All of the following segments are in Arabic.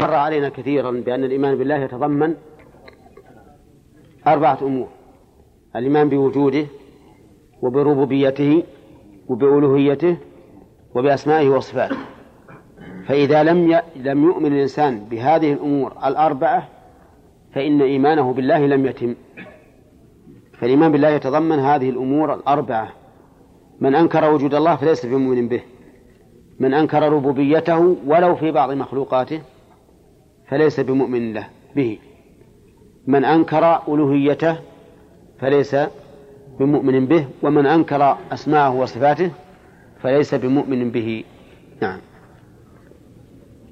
مر علينا كثيرا بأن الإيمان بالله يتضمن أربعة أمور. الإيمان بوجوده وبربوبيته وبألوهيته وبأسمائه وصفاته. فإذا لم ي... لم يؤمن الإنسان بهذه الأمور الأربعة فإن إيمانه بالله لم يتم. فالإيمان بالله يتضمن هذه الأمور الأربعة. من أنكر وجود الله فليس بمؤمن به. من أنكر ربوبيته ولو في بعض مخلوقاته فليس بمؤمن له به. من أنكر ألوهيته فليس بمؤمن به ومن أنكر أسماءه وصفاته فليس بمؤمن به. نعم.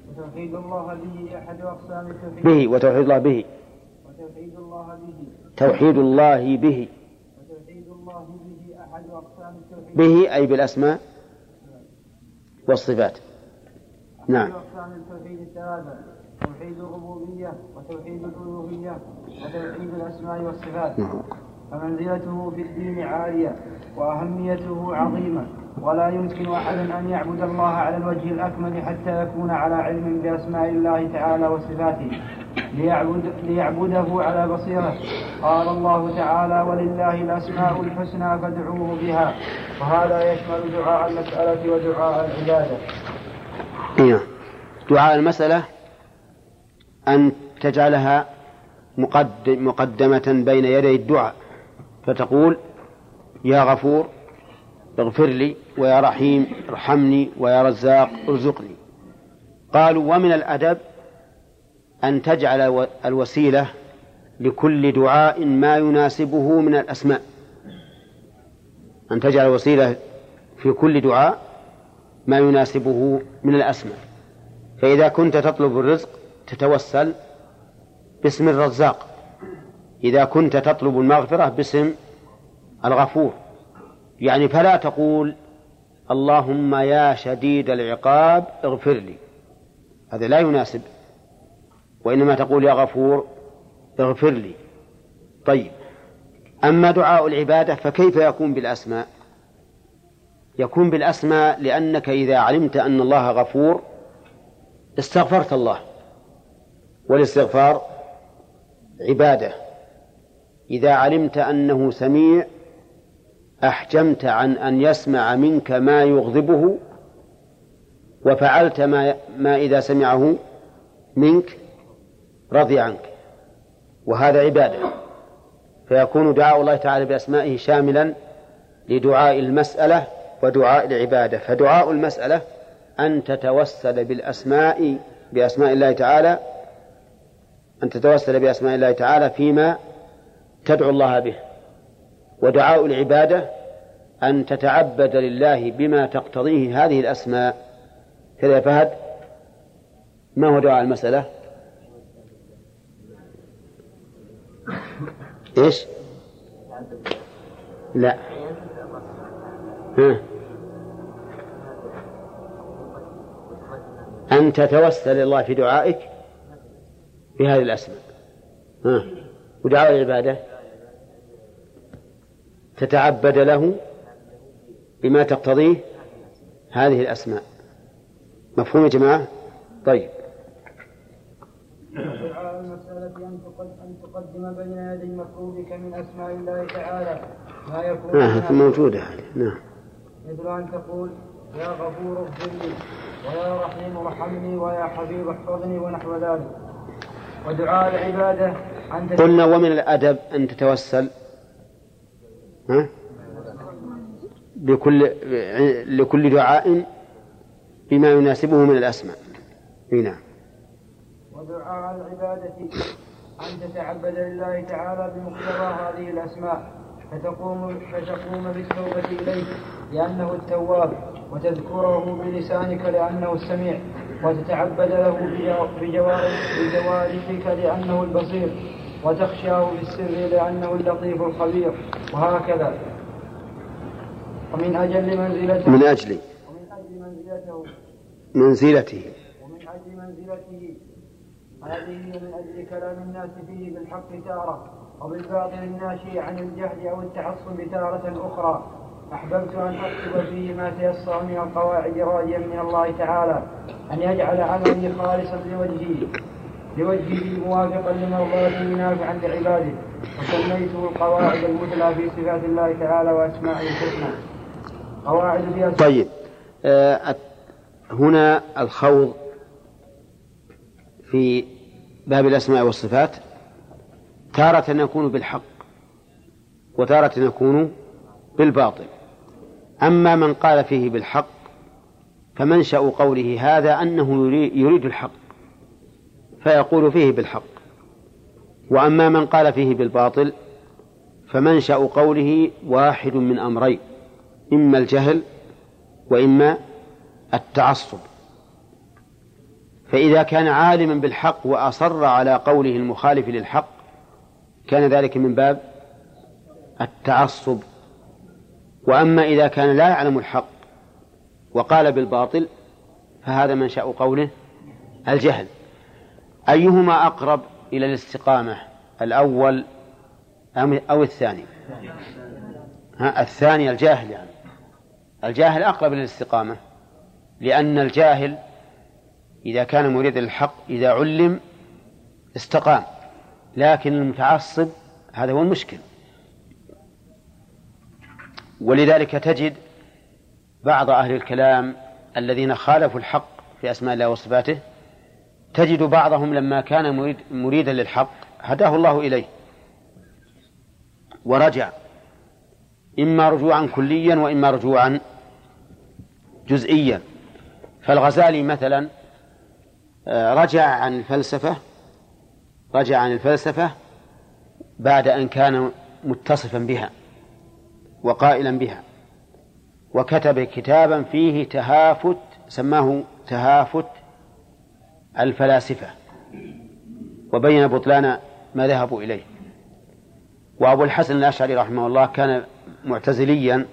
وتوحيد الله به أحد أقسام التوحيد؟ به وتوحيد الله به. وتوحيد الله به. توحيد الله به. وتوحيد الله به أحد أقسام التوحيد؟ به أي بالأسماء. والصفات. نعم. أحد أقسام التوحيد الثلاثة توحيد الربوبية وتوحيد الألوهية وتوحيد الأسماء والصفات. نعم. فمنزلته في الدين عالية وأهميته عظيمة ولا يمكن أحد أن يعبد الله على الوجه الأكمل حتى يكون على علم بأسماء الله تعالى وصفاته. ليعبد ليعبده على بصيرة. قال الله تعالى ولله الأسماء الحسنى فادعوه بها. وهذا يشمل دعاء المسألة ودعاء العبادة. نعم. دعاء المسألة أن تجعلها مقدم مقدمة بين يدي الدعاء. فتقول يا غفور اغفر لي ويا رحيم ارحمني ويا رزاق ارزقني. قالوا ومن الأدب أن تجعل الوسيلة لكل دعاء ما يناسبه من الأسماء. أن تجعل وسيلة في كل دعاء ما يناسبه من الأسماء. فإذا كنت تطلب الرزق تتوسل باسم الرزاق. إذا كنت تطلب المغفرة باسم الغفور. يعني فلا تقول اللهم يا شديد العقاب اغفر لي. هذا لا يناسب. وإنما تقول يا غفور اغفر لي. طيب. أما دعاء العبادة فكيف يكون بالأسماء؟ يكون بالأسماء لأنك إذا علمت أن الله غفور استغفرت الله. والاستغفار عبادة. إذا علمت أنه سميع أحجمت عن أن يسمع منك ما يغضبه وفعلت ما, ما إذا سمعه منك رضي عنك. وهذا عبادة. فيكون دعاء الله تعالى بأسمائه شاملا لدعاء المسألة ودعاء العبادة. فدعاء المسألة أن تتوسل بالأسماء بأسماء الله تعالى أن تتوسل بأسماء الله تعالى فيما تدعو الله به. ودعاء العبادة أن تتعبد لله بما تقتضيه هذه الأسماء. كذا فهد؟ ما هو دعاء المسألة؟ إيش؟ لا. ها. أن تتوسل الله في دعائك بهذه الأسماء. ها. ودعاء العبادة؟ تتعبد له بما تقتضيه هذه الأسماء. مفهوم يا جماعة؟ طيب. أن تقدم بين يدي مطلوبك من أسماء الله تعالى ما يكون آه موجودة هذه. نعم. مثل أن تقول يا غفور اغفر لي ويا رحيم ارحمني ويا حبيب احفظني ونحو ذلك. ودعاء العبادة أن قلنا ومن الأدب أن تتوسل ها؟ بكل لكل دعاء بما يناسبه من الأسماء. نعم. ودعاء العبادة أن تتعبد لله تعالى بمقتضى هذه الأسماء فتقوم فتقوم بالتوبة إليه لأنه التواب وتذكره بلسانك لأنه السميع وتتعبد له بجوارحك لأنه البصير. وتخشاه بالسر لأنه اللطيف الخبير وهكذا. ومن أجل منزلته من أجل ومن أجل منزلته منزلته. ومن أجل منزلته. هذه من أجل كلام الناس فيه بالحق تارة وبالباطل الناشئ عن الجهل أو التعصب تارة أخرى. أحببت أن أكتب فيه ما تيسر من القواعد راجيا من الله تعالى أن يجعل عملي خالصا لوجهه لوجهه موافقا لمرضاته نافعا لعباده وسميته القواعد المثلى في صفات الله تعالى وأسمائه الحسنى. قواعد في طيب آه هنا الخوض في باب الأسماء والصفات. تارة يكون بالحق وتارة يكون بالباطل. أما من قال فيه بالحق فمنشأ قوله هذا أنه يريد الحق. فيقول فيه بالحق. وأما من قال فيه بالباطل فمنشأ قوله واحد من أمرين إما الجهل وإما التعصب. فإذا كان عالما بالحق وأصر على قوله المخالف للحق كان ذلك من باب التعصب. وأما إذا كان لا يعلم الحق وقال بالباطل فهذا منشأ قوله الجهل. أيهما أقرب إلى الاستقامة؟ الأول أو الثاني؟ ها الثاني الجاهل يعني. الجاهل أقرب إلى الاستقامة لأن الجاهل إذا كان مريدا للحق إذا علم استقام لكن المتعصب هذا هو المشكل. ولذلك تجد بعض أهل الكلام الذين خالفوا الحق في أسماء الله وصفاته تجد بعضهم لما كان مريد مريدا للحق هداه الله إليه ورجع إما رجوعا كليا وإما رجوعا جزئيا. فالغزالي مثلا آه، رجع عن الفلسفة رجع عن الفلسفة بعد أن كان متصفا بها وقائلا بها وكتب كتابا فيه تهافت سماه تهافت الفلاسفة. وبين بطلان ما ذهبوا إليه. وأبو الحسن الأشعري رحمه الله كان معتزليا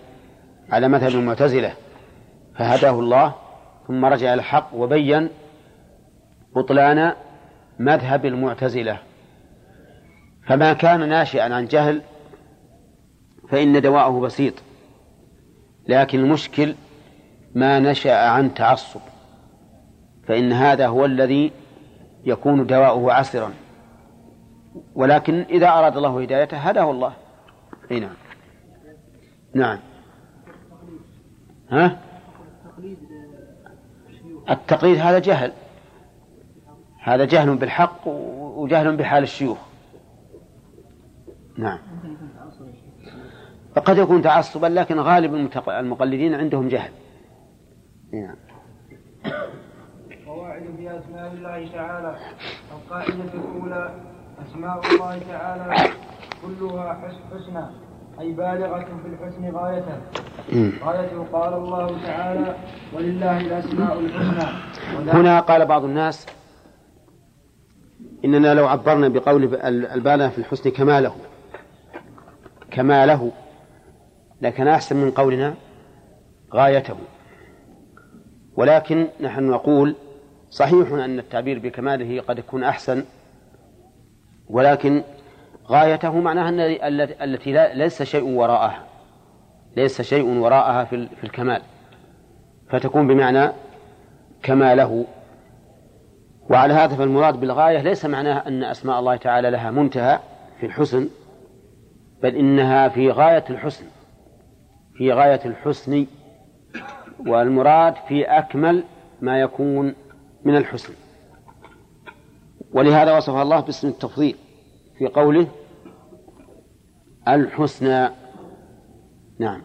على مذهب المعتزلة فهداه الله ثم رجع الحق وبين بطلان مذهب المعتزلة. فما كان ناشئا عن جهل فإن دواءه بسيط لكن المشكل ما نشأ عن تعصب. فإن هذا هو الذي يكون دواؤه عسرا. ولكن إذا أراد الله هدايته هداه الله. أي نعم. نعم. ها؟ التقليد هذا جهل. هذا جهل بالحق وجهل بحال الشيوخ. نعم. فقد يكون تعصبا لكن غالب المقلدين عندهم جهل. نعم. قواعد في أسماء الله تعالى القاعدة الأولى أسماء الله تعالى كلها حسنى أي بالغة في الحسن غايته غايته قال الله تعالى ولله الأسماء الحسنى. هنا قال بعض الناس إننا لو عبرنا بقول البالغ في الحسن كماله كماله لكن أحسن من قولنا غايته. ولكن نحن نقول صحيح أن التعبير بكماله قد يكون أحسن ولكن غايته معناها أن التي ليس شيء وراءها ليس شيء وراءها في الكمال فتكون بمعنى كماله. وعلى هذا فالمراد بالغاية ليس معناه أن أسماء الله تعالى لها منتهى في الحسن بل إنها في غاية الحسن في غاية الحسن والمراد في أكمل ما يكون من الحسن. ولهذا وصف الله باسم التفضيل في قوله الحسنى. نعم.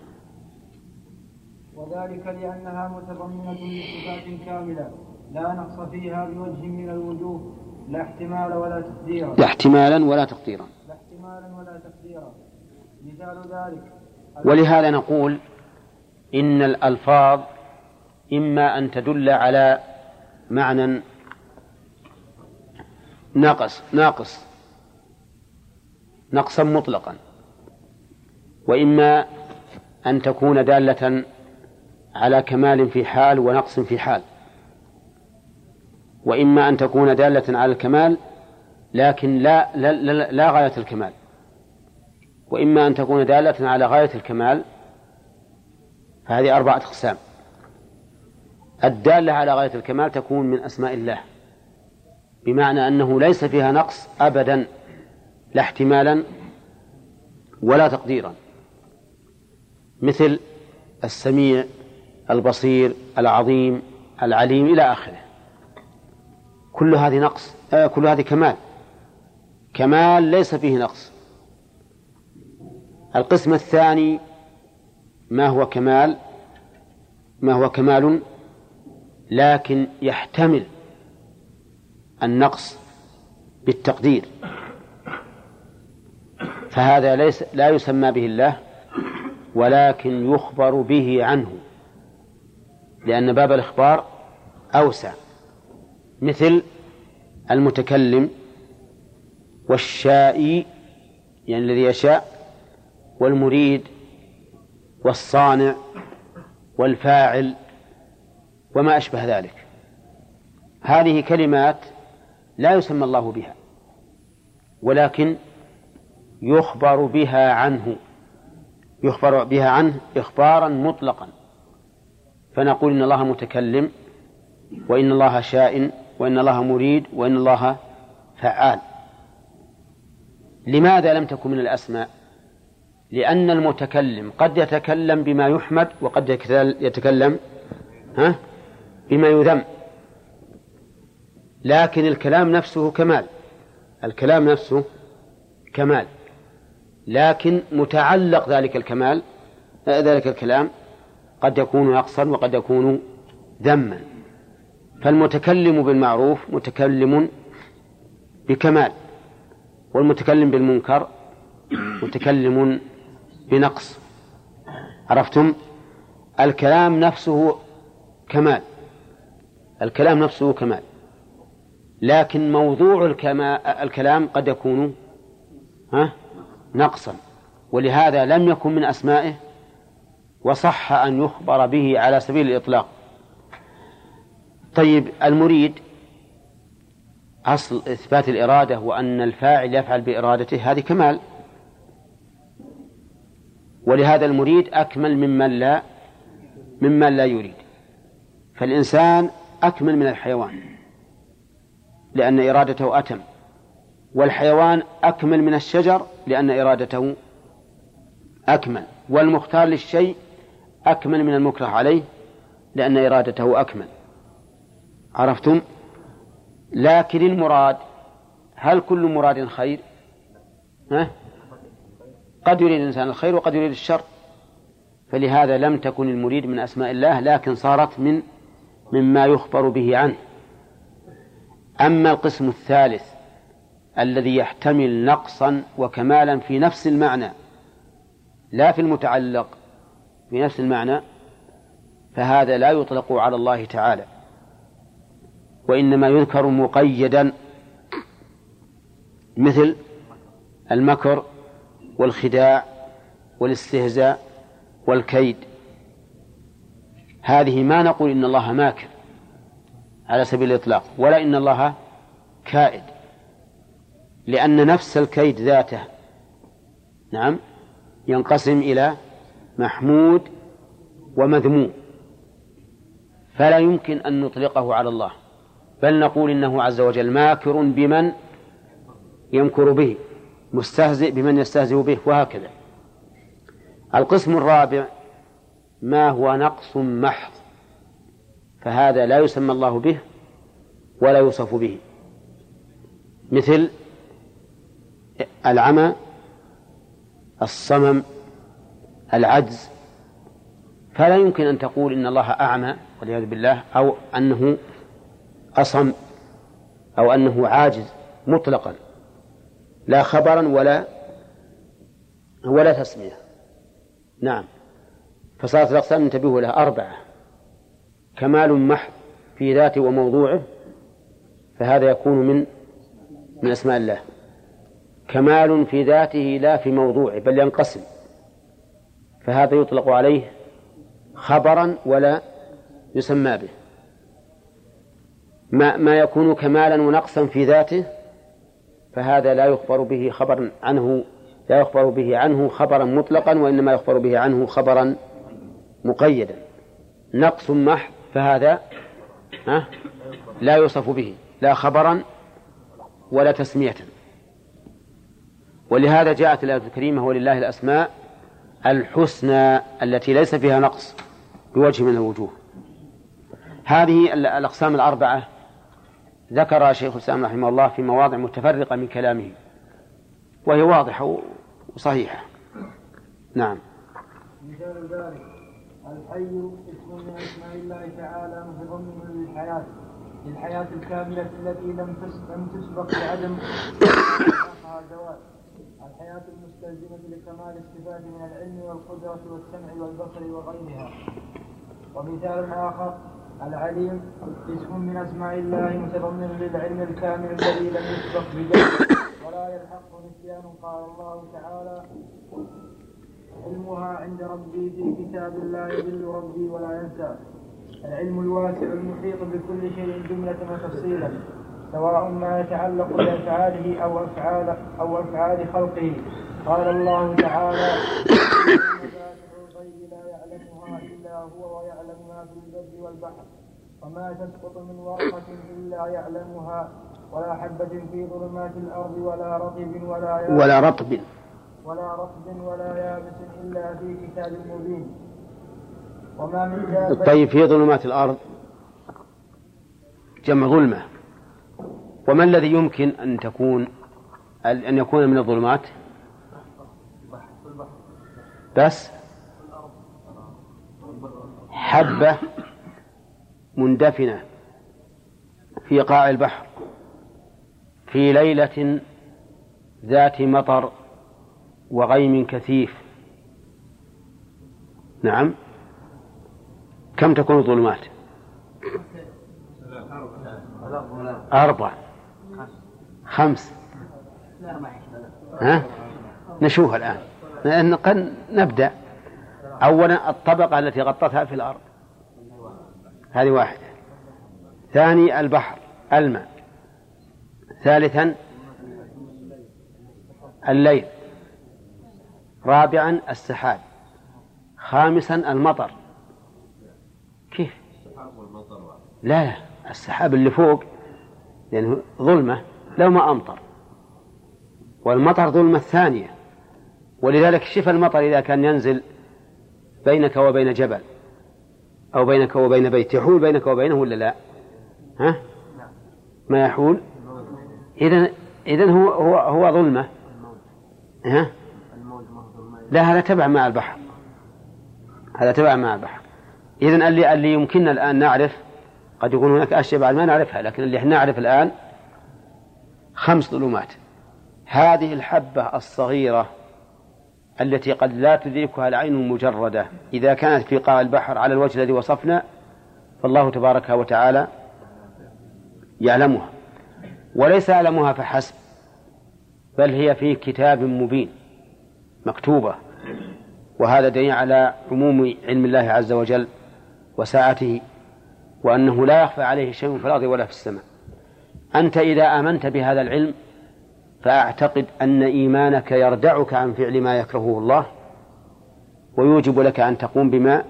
وذلك لأنها متضمنة لصفات كاملة. لا نقص فيها بوجه من الوجوه. لا احتمال ولا تقديرا. لا احتمالا ولا تقديرا. لا احتمالا ولا تقديرا. مثال ذلك. ولهذا نقول إن الألفاظ إما أن تدل على معنى ناقص ناقص نقصا مطلقا. وإما أن تكون دالة على كمال في حال ونقص في حال. وإما أن تكون دالة على الكمال لكن لا لا, لا, لا غاية الكمال. وإما أن تكون دالة على غاية الكمال فهذه أربعة أقسام. الدالة على غاية الكمال تكون من أسماء الله بمعنى أنه ليس فيها نقص أبدا لا احتمالا ولا تقديرا. مثل السميع البصير العظيم العليم إلى آخره. كل هذه نقص آه كل هذه كمال. كمال ليس فيه نقص. القسم الثاني ما هو كمال؟ ما هو كمال؟ لكن يحتمل النقص بالتقدير. فهذا ليس لا يسمى به الله ولكن يخبر به عنه لأن باب الإخبار أوسع مثل المتكلم والشائي يعني الذي يشاء والمريد والصانع والفاعل وما أشبه ذلك. هذه كلمات لا يسمى الله بها ولكن يخبر بها عنه يخبر بها عنه إخبارا مطلقا. فنقول إن الله متكلم وإن الله شاء وإن الله مريد وإن الله فعال. لماذا لم تكن من الأسماء؟ لأن المتكلم قد يتكلم بما يحمد وقد يتكلم ها؟ بما يذم. لكن الكلام نفسه كمال. الكلام نفسه كمال. لكن متعلق ذلك الكمال ذلك الكلام قد يكون نقصا وقد يكون ذما. فالمتكلم بالمعروف متكلم بكمال والمتكلم بالمنكر متكلم بنقص. عرفتم؟ الكلام نفسه كمال. الكلام نفسه كمال. لكن موضوع الكلام قد يكون ها نقصا. ولهذا لم يكن من أسمائه وصح أن يخبر به على سبيل الإطلاق. طيب المريد أصل إثبات الإرادة وأن الفاعل يفعل بإرادته هذه كمال. ولهذا المريد أكمل ممن لا ممن لا يريد. فالإنسان أكمل من الحيوان لأن إرادته أتم والحيوان أكمل من الشجر لأن إرادته أكمل والمختار للشيء أكمل من المكره عليه لأن إرادته أكمل. عرفتم؟ لكن المراد هل كل مراد خير؟ ها؟ قد يريد الإنسان الخير وقد يريد الشر فلهذا لم تكن المريد من أسماء الله لكن صارت من مما يخبر به عنه. أما القسم الثالث الذي يحتمل نقصا وكمالا في نفس المعنى لا في المتعلق في نفس المعنى فهذا لا يطلق على الله تعالى. وإنما يذكر مقيدا مثل المكر والخداع والاستهزاء والكيد. هذه ما نقول إن الله ماكر على سبيل الإطلاق ولا إن الله كائد لأن نفس الكيد ذاته نعم ينقسم إلى محمود ومذموم فلا يمكن أن نطلقه على الله بل نقول إنه عز وجل ماكر بمن يمكر به مستهزئ بمن يستهزئ به وهكذا. القسم الرابع ما هو نقص محض فهذا لا يسمى الله به ولا يوصف به. مثل العمى الصمم العجز. فلا يمكن أن تقول إن الله أعمى والعياذ بالله أو أنه أصم أو أنه عاجز مطلقا لا خبرا ولا ولا تسمية. نعم. فصارت الأقسام انتبهوا لها أربعة. كمال محض في ذاته وموضوعه فهذا يكون من من أسماء الله. كمال في ذاته لا في موضوعه بل ينقسم. فهذا يطلق عليه خبرا ولا يسمى به. ما ما يكون كمالا ونقصا في ذاته فهذا لا يخبر به خبرا عنه لا يخبر به عنه خبرا مطلقا وإنما يخبر به عنه خبرا مقيدا نقص محض فهذا لا يوصف به لا خبرا ولا تسمية. ولهذا جاءت الآية الكريمة ولله الأسماء الحسنى التي ليس فيها نقص بوجه من الوجوه. هذه الأقسام الأربعة ذكر شيخ الإسلام رحمه الله في مواضع متفرقة من كلامه وهي واضحة وصحيحة. نعم. مثال ذلك الحي اسم من اسماء الله تعالى متضمن للحياة للحياة الكاملة التي لم لم تسبق بعدم الزواج. الحياة المستلزمة لكمال الصفات من العلم والقدرة والسمع والبصر وغيرها. ومثال آخر العليم اسم من أسماء الله متضمن للعلم الكامل الذي لم يسبق بجهل ولا يلحقه نسيان قال الله تعالى علمها عند ربي في كتاب لا يضل ربي ولا ينسى. العلم الواسع المحيط بكل شيء جملة وتفصيلا سواء ما يتعلق بأفعاله أو أفعال أو أفعال خلقه. قال الله تعالى لا يعلمها إلا هو ويعلم ما في البر والبحر وما تسقط من ورقة إلا يعلمها ولا حبة في ظلمات الأرض ولا رطب ولا ولا رطب. ولا رطب ولا يابس إلا في كتاب مبين. وما من طيب في ظلمات الأرض. جمع ظلمة. وما الذي يمكن أن تكون أن يكون من الظلمات؟ بس. حبة مندفنة في قاع البحر. في ليلة ذات مطر وغيم كثيف. نعم. كم تكون الظلمات؟ أربع. خمس. ها؟ نشوف الآن. نبدأ. أولا الطبقة التي غطتها في الأرض. هذه واحدة. ثاني البحر الماء. ثالثا الليل. رابعا السحاب. خامسا المطر. كيف؟ لا لا السحاب اللي فوق لأنه ظلمة لو ما أمطر. والمطر ظلمة ثانية. ولذلك شف المطر إذا كان ينزل بينك وبين جبل أو بينك وبين بيت. يحول بينك وبينه ولا لا؟ ها؟ ما يحول؟ إذا إذا هو هو هو ظلمة. ها؟ لا هذا تبع مع البحر. هذا تبع مع البحر. إذا اللي اللي يمكننا الآن نعرف قد يكون هناك أشياء بعد ما نعرفها لكن اللي إحنا نعرف الآن خمس ظلمات. هذه الحبة الصغيرة التي قد لا تدركها العين المجردة إذا كانت في قاع البحر على الوجه الذي وصفنا فالله تبارك وتعالى يعلمها. وليس يعلمها فحسب بل هي في كتاب مبين. مكتوبة. وهذا دليل على عموم علم الله عز وجل وساعته وأنه لا يخفى عليه شيء في الأرض ولا في السماء. أنت إذا آمنت بهذا العلم فأعتقد أن إيمانك يردعك عن فعل ما يكرهه الله ويوجب لك أن تقوم بما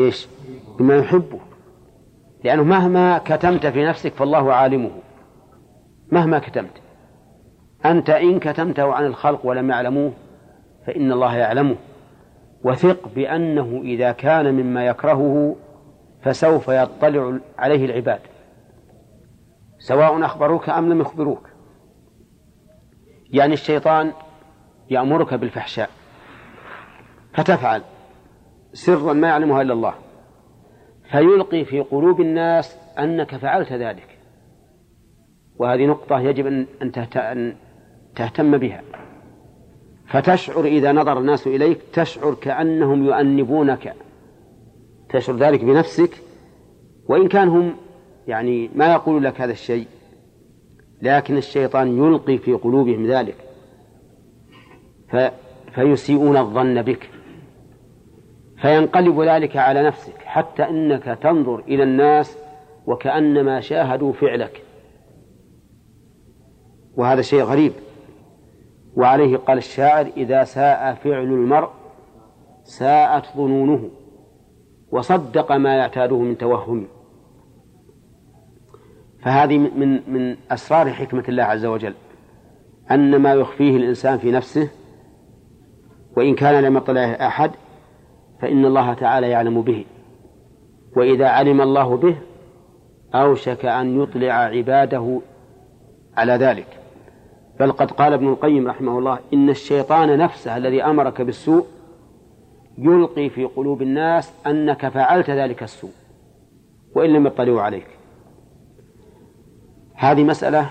إيش؟ بما يحبه. لأنه مهما كتمت في نفسك فالله عالمه. مهما كتمت. أنت إن كتمته عن الخلق ولم يعلموه فإن الله يعلمه. وثق بأنه إذا كان مما يكرهه فسوف يطلع عليه العباد. سواء أخبروك أم لم يخبروك. يعني الشيطان يأمرك بالفحشاء. فتفعل. سرا ما يعلمها إلا الله. فيلقي في قلوب الناس أنك فعلت ذلك. وهذه نقطة يجب أن تهتم بها. فتشعر إذا نظر الناس إليك تشعر كأنهم يؤنبونك. تشعر ذلك بنفسك وإن كان هم يعني ما يقول لك هذا الشيء لكن الشيطان يلقي في قلوبهم ذلك. فيسيئون الظن بك. فينقلب ذلك على نفسك حتى إنك تنظر إلى الناس وكأنما شاهدوا فعلك. وهذا شيء غريب. وعليه قال الشاعر إذا ساء فعل المرء ساءت ظنونه وصدق ما يعتاده من توهم. فهذه من من أسرار حكمة الله عز وجل أن ما يخفيه الإنسان في نفسه وإن كان لم يطلعه أحد فإن الله تعالى يعلم به. وإذا علم الله به أوشك أن يطلع عباده على ذلك. بل قد قال ابن القيم رحمه الله إن الشيطان نفسه الذي أمرك بالسوء يلقي في قلوب الناس أنك فعلت ذلك السوء وإن لم يطلعوا عليك. هذه مسألة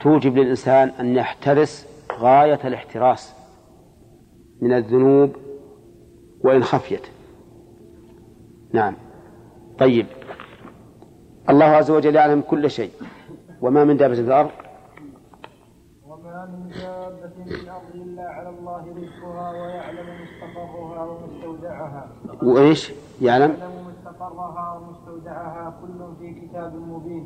توجب للإنسان أن يحترس غاية الاحتراس من الذنوب وإن خفيت. نعم. طيب. الله عز وجل يعلم كل شيء وما من دابة في الأرض من دابة في الأرض إلا على الله رزقها ويعلم مستقرها ومستودعها. وإيش؟ يعلم؟ يعلم مستقرها ومستودعها. كل في كتاب مبين.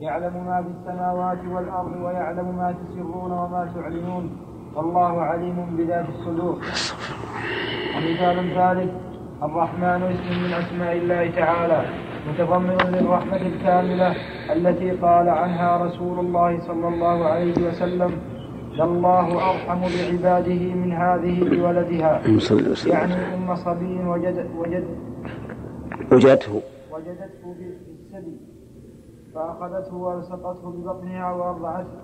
يعلم ما في السماوات والأرض ويعلم ما تسرون وما تعلنون. والله عليم بذات الصدور. ومثال ذلك الرحمن اسم من أسماء الله تعالى متضمن للرحمة الكاملة التي قال عنها رسول الله صلى الله عليه وسلم. لله أرحم بعباده من هذه بولدها. يعني أم صبي وجد وجد وجدته. وجدته بالسبي. فأخذته وألصقته ببطنها وأرضعته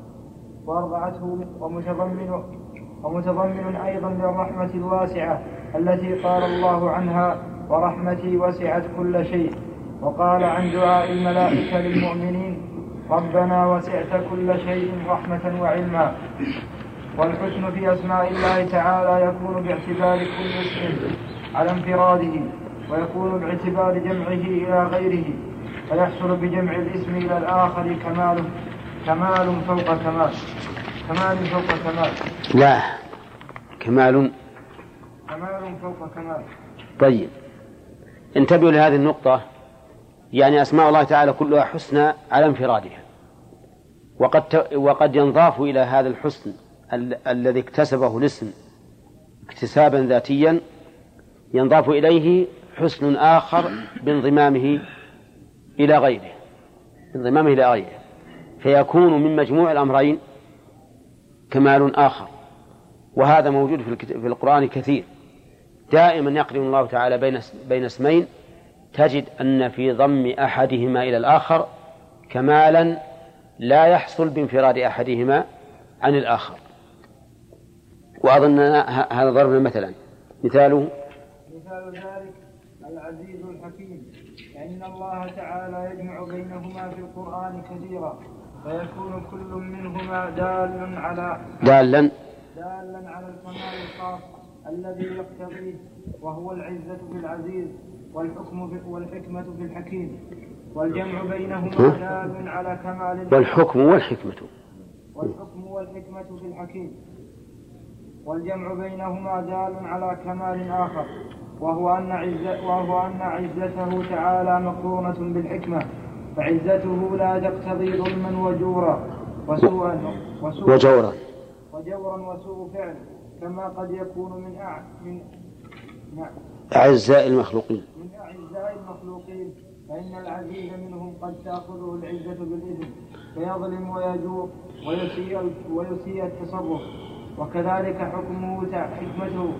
وأرضعته ومتضمن ومتضمن أيضا للرحمة الواسعة التي قال الله عنها ورحمتي وسعت كل شيء. وقال عن دعاء الملائكة للمؤمنين ربنا وسعت كل شيء رحمة وعلما. والحسن في أسماء الله تعالى يكون باعتبار كل اسم على انفراده ويكون باعتبار جمعه إلى غيره فيحصل بجمع الاسم إلى الآخر كمال كمال فوق كمال كمال فوق كمال. لا كمال. كمال فوق كمال. طيب انتبهوا لهذه النقطة. يعني أسماء الله تعالى كلها حسنى على انفرادها. وقد وقد ينضاف إلى هذا الحسن ال- الذي اكتسبه الاسم اكتسابا ذاتيا ينضاف إليه حسن آخر بانضمامه إلى غيره بانضمامه إلى غيره. فيكون من مجموع الأمرين كمال آخر. وهذا موجود في, في القرآن كثير دائما يقرن الله تعالى بين بين اسمين تجد أن في ضم أحدهما إلى الآخر كمالا لا يحصل بانفراد أحدهما عن الآخر. وأظن هذا ضربنا مثلا. مثاله مثال ذلك العزيز الحكيم. فإن الله تعالى يجمع بينهما في القرآن كثيرا فيكون كل منهما دال على دالا. دالا على الكمال الخاص الذي يقتضيه وهو العزة في العزيز. والحكم والحكمة في الحكيم والجمع بينهما دال على كمال والحكم والحكمة. والحكم والحكمة في الحكيم والجمع بينهما دال على كمال آخر. وهو أن عزة وهو أن عزته تعالى مقرونة بالحكمة. فعزته لا تقتضي ظلما وجورا وسوءا وسوءا وجورا. وجورا وسوء فعل. كما قد يكون من أع... من نعم. أعزاء المخلوقين. أعزاء المخلوقين فإن العزيز منهم قد تأخذه العزة بالإذن فيظلم ويجور ويسيء ويسيء التصرف. وكذلك حكمه حكمته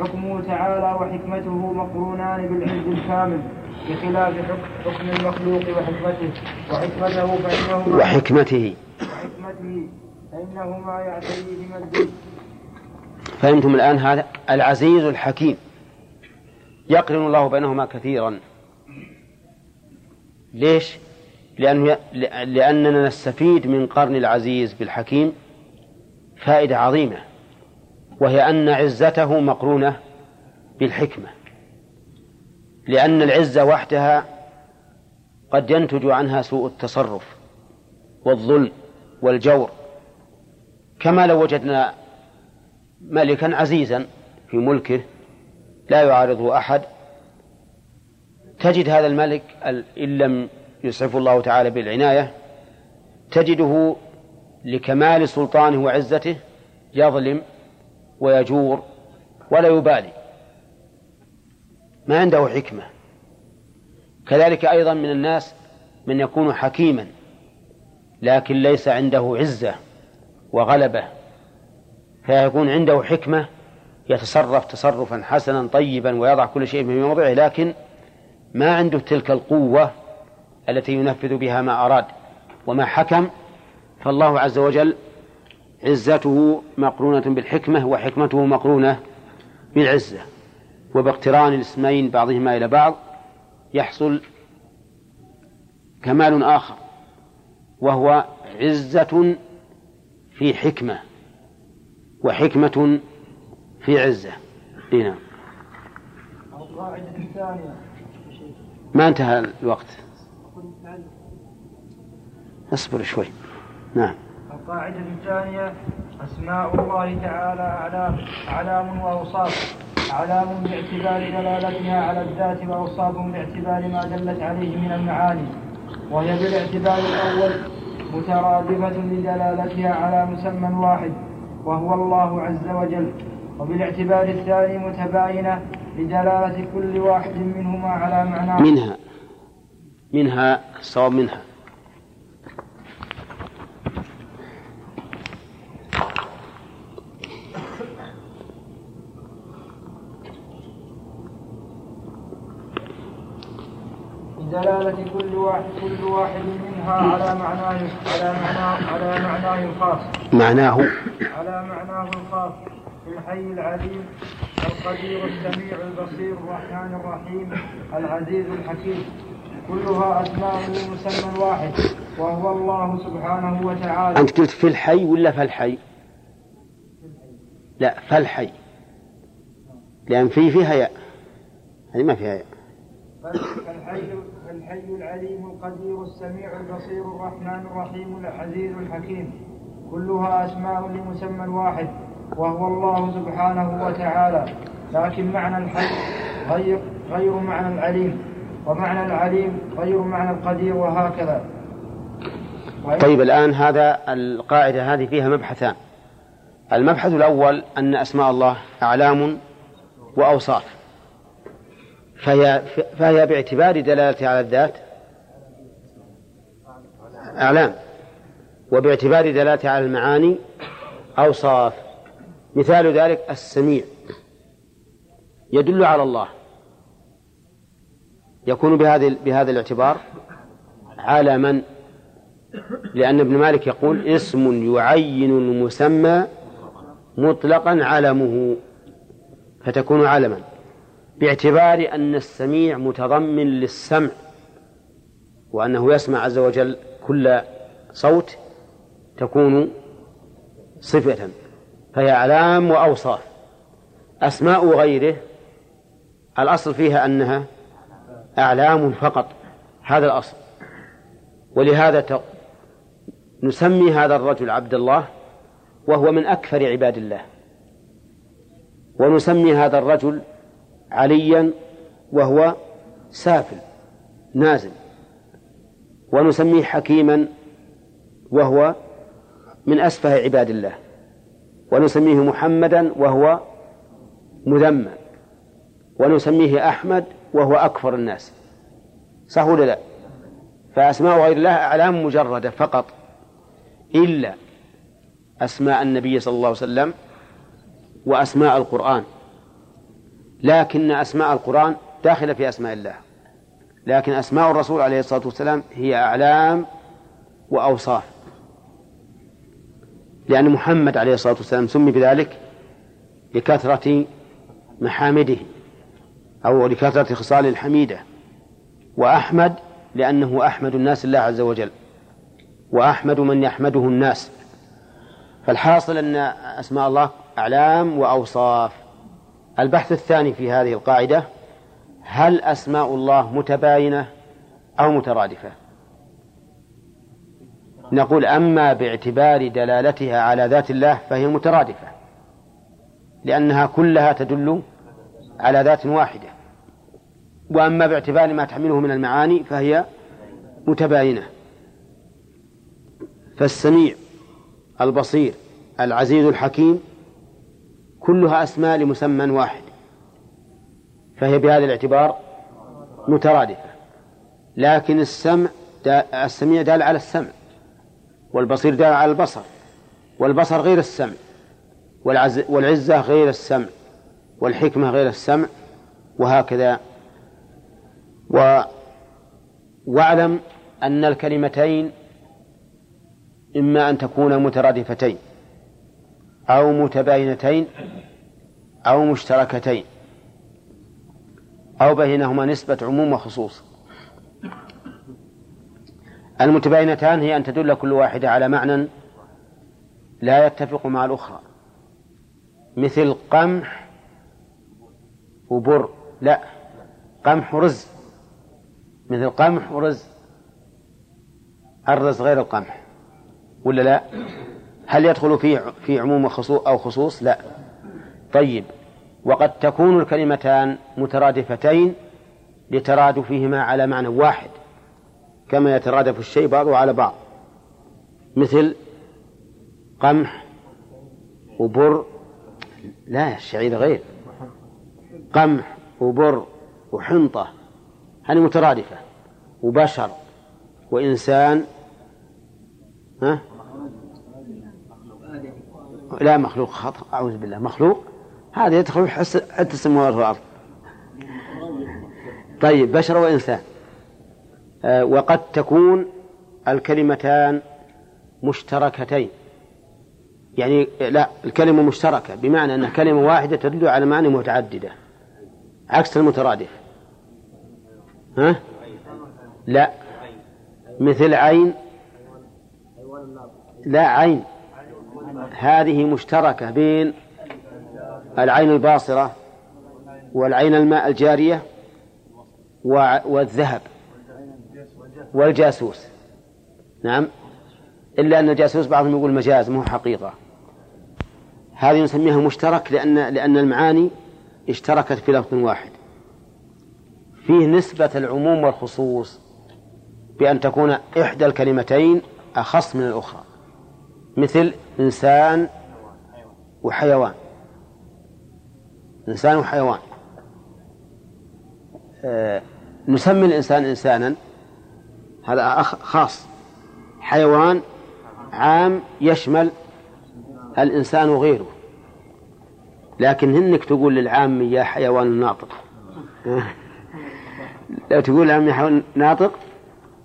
حكمه تعالى وحكمته مقرونان بالعز الكامل بخلاف حك- حكم المخلوق وحكمته. وحكمته فإنهما وحكمته. وحكمته فإنهما يعتريهما الذل فهمتم الآن هذا؟ العزيز الحكيم. يقرن الله بينهما كثيرا. ليش؟ لأنه لأننا نستفيد من قرن العزيز بالحكيم فائدة عظيمة وهي أن عزته مقرونة بالحكمة. لأن العزة وحدها قد ينتج عنها سوء التصرف والظلم والجور. كما لو وجدنا ملكا عزيزا في ملكه لا يعارضه أحد. تجد هذا الملك إن لم يسعفه الله تعالى بالعناية تجده لكمال سلطانه وعزته يظلم ويجور ولا يبالي. ما عنده حكمة. كذلك أيضا من الناس من يكون حكيما لكن ليس عنده عزة وغلبة فيكون عنده حكمة يتصرف تصرفا حسنا طيبا ويضع كل شيء في موضعه لكن ما عنده تلك القوة التي ينفذ بها ما أراد. وما حكم؟ فالله عز وجل عزته مقرونة بالحكمة وحكمته مقرونة بالعزة. وباقتران الاسمين بعضهما إلى بعض يحصل كمال آخر وهو عزة في حكمة وحكمة في عزة. هنا القاعدة الثانية ما انتهى الوقت. اصبر شوي. نعم. القاعدة الثانية أسماء الله تعالى أعلام أعلام وأوصاف. أعلام باعتبار دلالتها على الذات وأوصاف باعتبار ما دلت عليه من المعاني. وهي بالاعتبار الأول مترادفة لدلالتها على مسمى واحد وهو الله عز وجل. وبالاعتبار الثاني متباينة لدلالة كل واحد منهما على معناه منها. منها الصواب منها. دلالة كل واحد كل واحد منها على معناه على معناه على معناه الخاص معناه. على معناه الخاص الحي العليم القدير السميع البصير الرحمن الرحيم العزيز الحكيم. كلها أسماء لمسمى واحد وهو الله سبحانه وتعالى. أنت قلت في الحي ولا في الحي لا فالحي. لأن في فيها ياء. هذه ما فيها ياء. فالحي الحي العليم القدير السميع البصير الرحمن الرحيم العزيز الحكيم. كلها أسماء لمسمى واحد. وهو الله سبحانه وتعالى. لكن معنى الحي غير غير معنى العليم ومعنى العليم غير معنى القدير وهكذا. طيب الآن هذا القاعدة هذه فيها مبحثان. المبحث الأول أن أسماء الله أعلام وأوصاف. فهي, فهي باعتبار دلالتها على الذات أعلام وباعتبار دلالتها على المعاني أوصاف. مثال ذلك السميع. يدل على الله. يكون بهذا بهذا الاعتبار على من لأن ابن مالك يقول اسم يعين المسمى مطلقا علمه فتكون علما باعتبار أن السميع متضمن للسمع وأنه يسمع عز وجل كل صوت تكون صفة. فهي أعلام وأوصاف. أسماء غيره الأصل فيها أنها أعلام فقط هذا الأصل. ولهذا نسمي هذا الرجل عبد الله وهو من أكثر عباد الله. ونسمي هذا الرجل عليا وهو سافل نازل. ونسميه حكيما وهو من أسفه عباد الله. ونسميه محمدا وهو مذمم. ونسميه أحمد وهو أكفر الناس. صح ولا لا؟ فأسماء غير الله أعلام مجردة فقط. إلا أسماء النبي صلى الله عليه وسلم وأسماء القرآن. لكن أسماء القرآن داخلة في أسماء الله. لكن أسماء الرسول عليه الصلاة والسلام هي أعلام وأوصاف. لأن محمد عليه الصلاة والسلام سمي بذلك لكثرة محامده أو لكثرة خصال الحميدة. وأحمد لأنه أحمد الناس الله عز وجل. وأحمد من يحمده الناس. فالحاصل أن أسماء الله أعلام وأوصاف. البحث الثاني في هذه القاعدة هل أسماء الله متباينة أو مترادفة؟ نقول أما باعتبار دلالتها على ذات الله فهي مترادفة لأنها كلها تدل على ذات واحدة. وأما باعتبار ما تحمله من المعاني فهي متباينة. فالسميع البصير العزيز الحكيم كلها أسماء لمسمى واحد فهي بهذا الاعتبار مترادفة. لكن السمع السميع دال على السمع. والبصير دال على البصر والبصر غير السمع والعزة غير السمع والحكمة غير السمع وهكذا. و واعلم أن الكلمتين إما أن تكونا مترادفتين أو متباينتين أو مشتركتين أو بينهما نسبة عموم وخصوص. المتباينتان هي أن تدل كل واحدة على معنى لا يتفق مع الأخرى. مثل قمح وبر. لا قمح ورز. مثل قمح ورز. الرز غير القمح. ولا لا؟ هل يدخل فيه في عموم أو خصوص؟ لا. طيب وقد تكون الكلمتان مترادفتين لترادفهما على معنى واحد. كما يترادف الشيء بعضه على بعض. مثل قمح وبر. لا الشعير غير. قمح وبر وحنطة هذه مترادفة. وبشر وإنسان ها؟ لا مخلوق خطأ. أعوذ بالله مخلوق؟ هذا يدخل حتى السماوات والأرض. طيب بشر وإنسان. وقد تكون الكلمتان مشتركتين. يعني لا الكلمة مشتركة بمعنى أن كلمة واحدة تدل على معاني متعددة عكس المترادف. ها؟ لا. مثل عين. لا عين. هذه مشتركة بين العين الباصرة والعين الماء الجارية والذهب. والجاسوس. نعم. إلا أن الجاسوس بعضهم يقول مجاز مو حقيقة. هذه نسميها مشترك لأن لأن المعاني اشتركت في لفظ واحد. فيه نسبة العموم والخصوص بأن تكون إحدى الكلمتين أخص من الأخرى. مثل إنسان وحيوان. إنسان وحيوان. آه نسمي الإنسان إنسانا هذا خاص. حيوان عام يشمل الإنسان وغيره. لكن هنك تقول للعام يا حيوان ناطق. لو تقول يا حيوان ناطق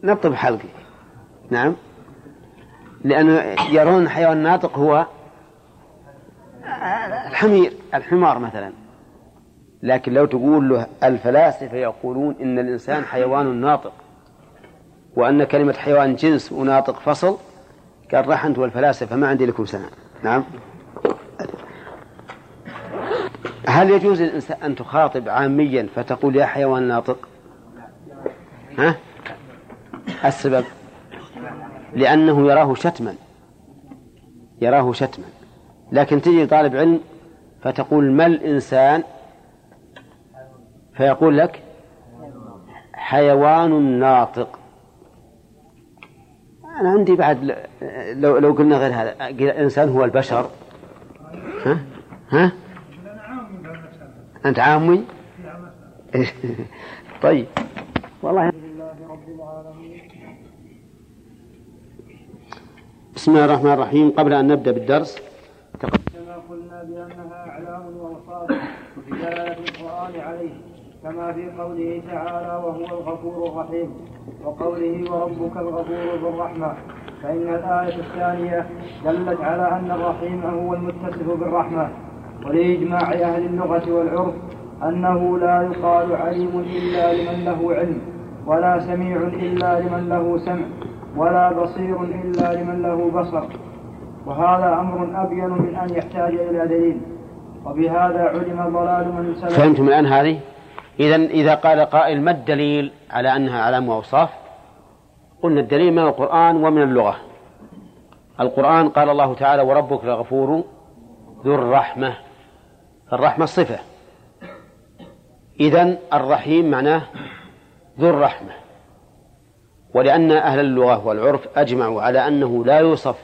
نطب حلقي. نعم؟ لأنه يرون الحيوان الناطق هو الحمير الحمار مثلا. لكن لو تقول له الفلاسفة يقولون إن الإنسان حيوان ناطق. وأن كلمة حيوان جنس وناطق فصل قال راح أنت والفلاسفة ما عندي لكم سنة. نعم. هل يجوز الإنسان أن تخاطب عاميا فتقول يا حيوان ناطق؟ ها؟ السبب؟ لأنه يراه شتما. يراه شتما. لكن تجي طالب علم فتقول ما الإنسان؟ فيقول لك حيوان ناطق. أنا عندي بعد لو لو قلنا غير هذا الإنسان هو البشر. ها؟ ها؟ أنت عامي؟ طيب. والله. بسم الله الرحمن الرحيم. قبل أن نبدأ بالدرس كما قلنا بأنها أعلام وأوصاف في دلالة القرآن عليه كما في قوله تعالى وهو الغفور الرحيم وقوله وربك الغفور ذو الرحمة. فإن الآية الثانية دلت على أن الرحيم هو المتصف بالرحمة. ولإجماع أهل اللغة والعرف أنه لا يقال عليم إلا لمن له علم ولا سميع إلا لمن له سمع ولا بصير إلا لمن له بصر. وهذا أمر أبين من أن يحتاج إلى دليل. وبهذا علم ضلال من سلف فهمتم الآن هذه؟ إذا إذا قال قائل ما الدليل على أنها علام وأوصاف؟ قلنا الدليل من القرآن ومن اللغة. القرآن قال الله تعالى وربك الغفور ذو الرحمة. الرحمة صفة. إذن الرحيم معناه ذو الرحمة. ولأن أهل اللغة والعرف أجمعوا على أنه لا يوصف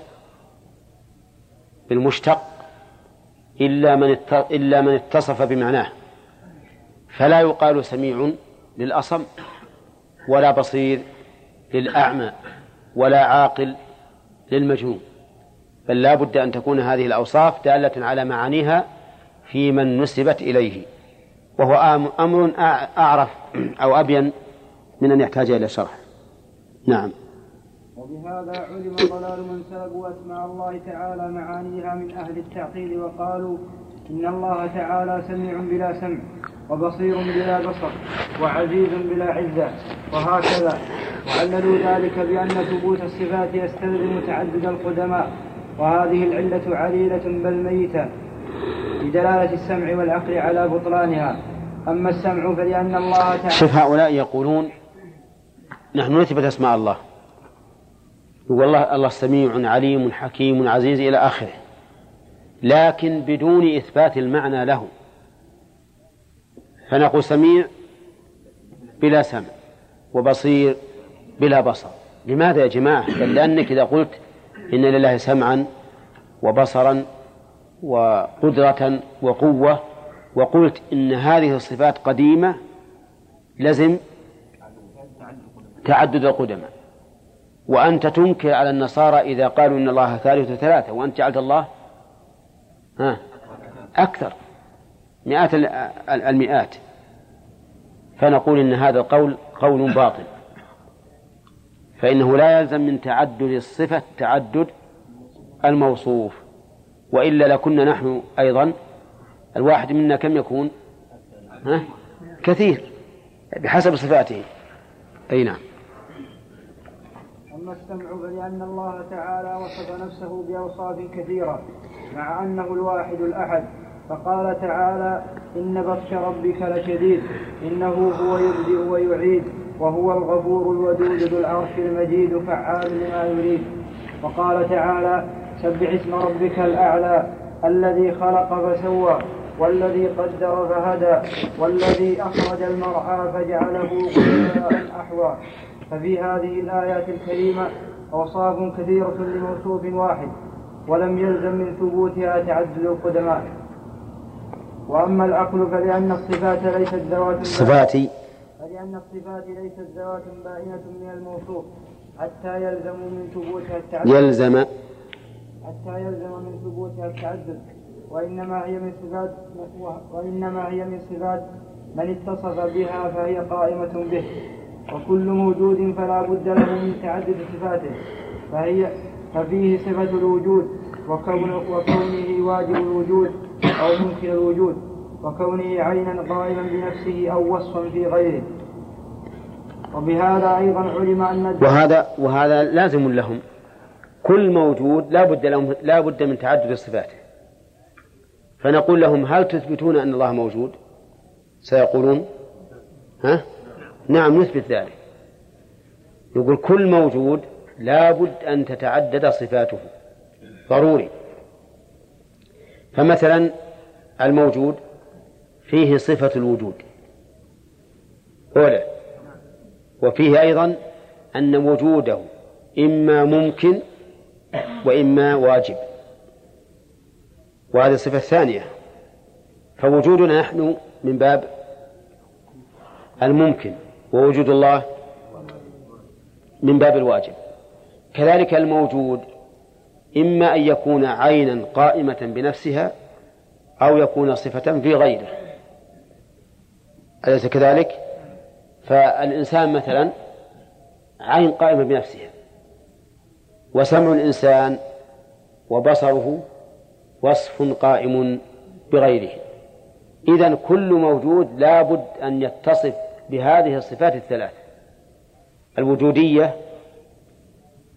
بالمشتق إلا من إلا من اتصف بمعناه. فلا يقال سميع للأصم ولا بصير للأعمى ولا عاقل للمجنون بل لا بد أن تكون هذه الأوصاف دالة على معانيها في من نسبت إليه وهو أمر أعرف أو أبين من أن يحتاج إلى شرح. نعم. وبهذا علم ضلال من سلبوا أسماء الله تعالى معانيها من أهل التعطيل وقالوا إن الله تعالى سميع بلا سمع. وبصير بلا بصر وعزيز بلا عزة وهكذا. وعللوا ذلك بأن ثبوت الصفات يستلزم تعدد القدماء. وهذه العلة عليلة بل ميتة بدلالة السمع والعقل على بطلانها. أما السمع فلأن الله تعالى شوف هؤلاء يقولون نحن نثبت أسماء الله. يقول الله الله سميع عليم حكيم عزيز إلى آخره. لكن بدون إثبات المعنى له. فنقول سميع بلا سمع وبصير بلا بصر. لماذا يا جماعة؟ لأنك إذا قلت إن لله سمعا وبصرا وقدرة وقوة وقلت إن هذه الصفات قديمة لزم تعدد القدماء. وأنت تنكر على النصارى إذا قالوا إن الله ثالث ثلاثة وأنت جعلت الله ها أكثر. مئات المئات. فنقول إن هذا القول قول باطل. فإنه لا يلزم من تعدد الصفة تعدد الموصوف وإلا لكنا نحن أيضا الواحد منا كم يكون؟ ها؟ كثير بحسب صفاته. أي نعم. أما السمع فلأن الله تعالى وصف نفسه بأوصاف كثيرة مع أنه الواحد الأحد. فقال تعالى إن بطش ربك لشديد إنه هو يبدئ ويعيد وهو الغفور الودود ذو العرش المجيد فعال لما يريد. وقال تعالى سبح اسم ربك الأعلى الذي خلق فسوى والذي قدر فهدى والذي أخرج المرعى فجعله غثاء أحوى. ففي هذه الآيات الكريمة أوصاف كثيرة لموصوف واحد ولم يلزم من ثبوتها تعدد القدماء. وأما العقل فلأن الصفات ليست ذوات الصفات. فلأن الصفات ليست ذوات بائنة من الموصوف. حتى يلزم من ثبوتها التعدد. يلزم. حتى يلزم من ثبوتها التعدد. وإنما هي من صفات وإنما هي من صفات من اتصف بها فهي قائمة به. وكل موجود فلا بد له من تعدد صفاته. فهي ففيه صفة الوجود وكون وكونه واجب الوجود. أو ممكن الوجود وكونه عينا قائما بنفسه أو وصفا في غيره. وبهذا أيضا علم أن وهذا وهذا لازم لهم. كل موجود لا بد لهم لا بد من تعدد صفاته. فنقول لهم هل تثبتون أن الله موجود؟ سيقولون ها؟ نعم نثبت ذلك. يقول كل موجود لا بد أن تتعدد صفاته. ضروري. فمثلا الموجود فيه صفة الوجود. أولى وفيه أيضا أن وجوده إما ممكن وإما واجب. وهذه الصفة الثانية فوجودنا نحن من باب الممكن ووجود الله من باب الواجب. كذلك الموجود إما أن يكون عينا قائمة بنفسها أو يكون صفة في غيره أليس كذلك؟ فالإنسان مثلا عين قائمة بنفسها وسمع الإنسان وبصره وصف قائم بغيره إذا كل موجود لا بد أن يتصف بهذه الصفات الثلاث الوجودية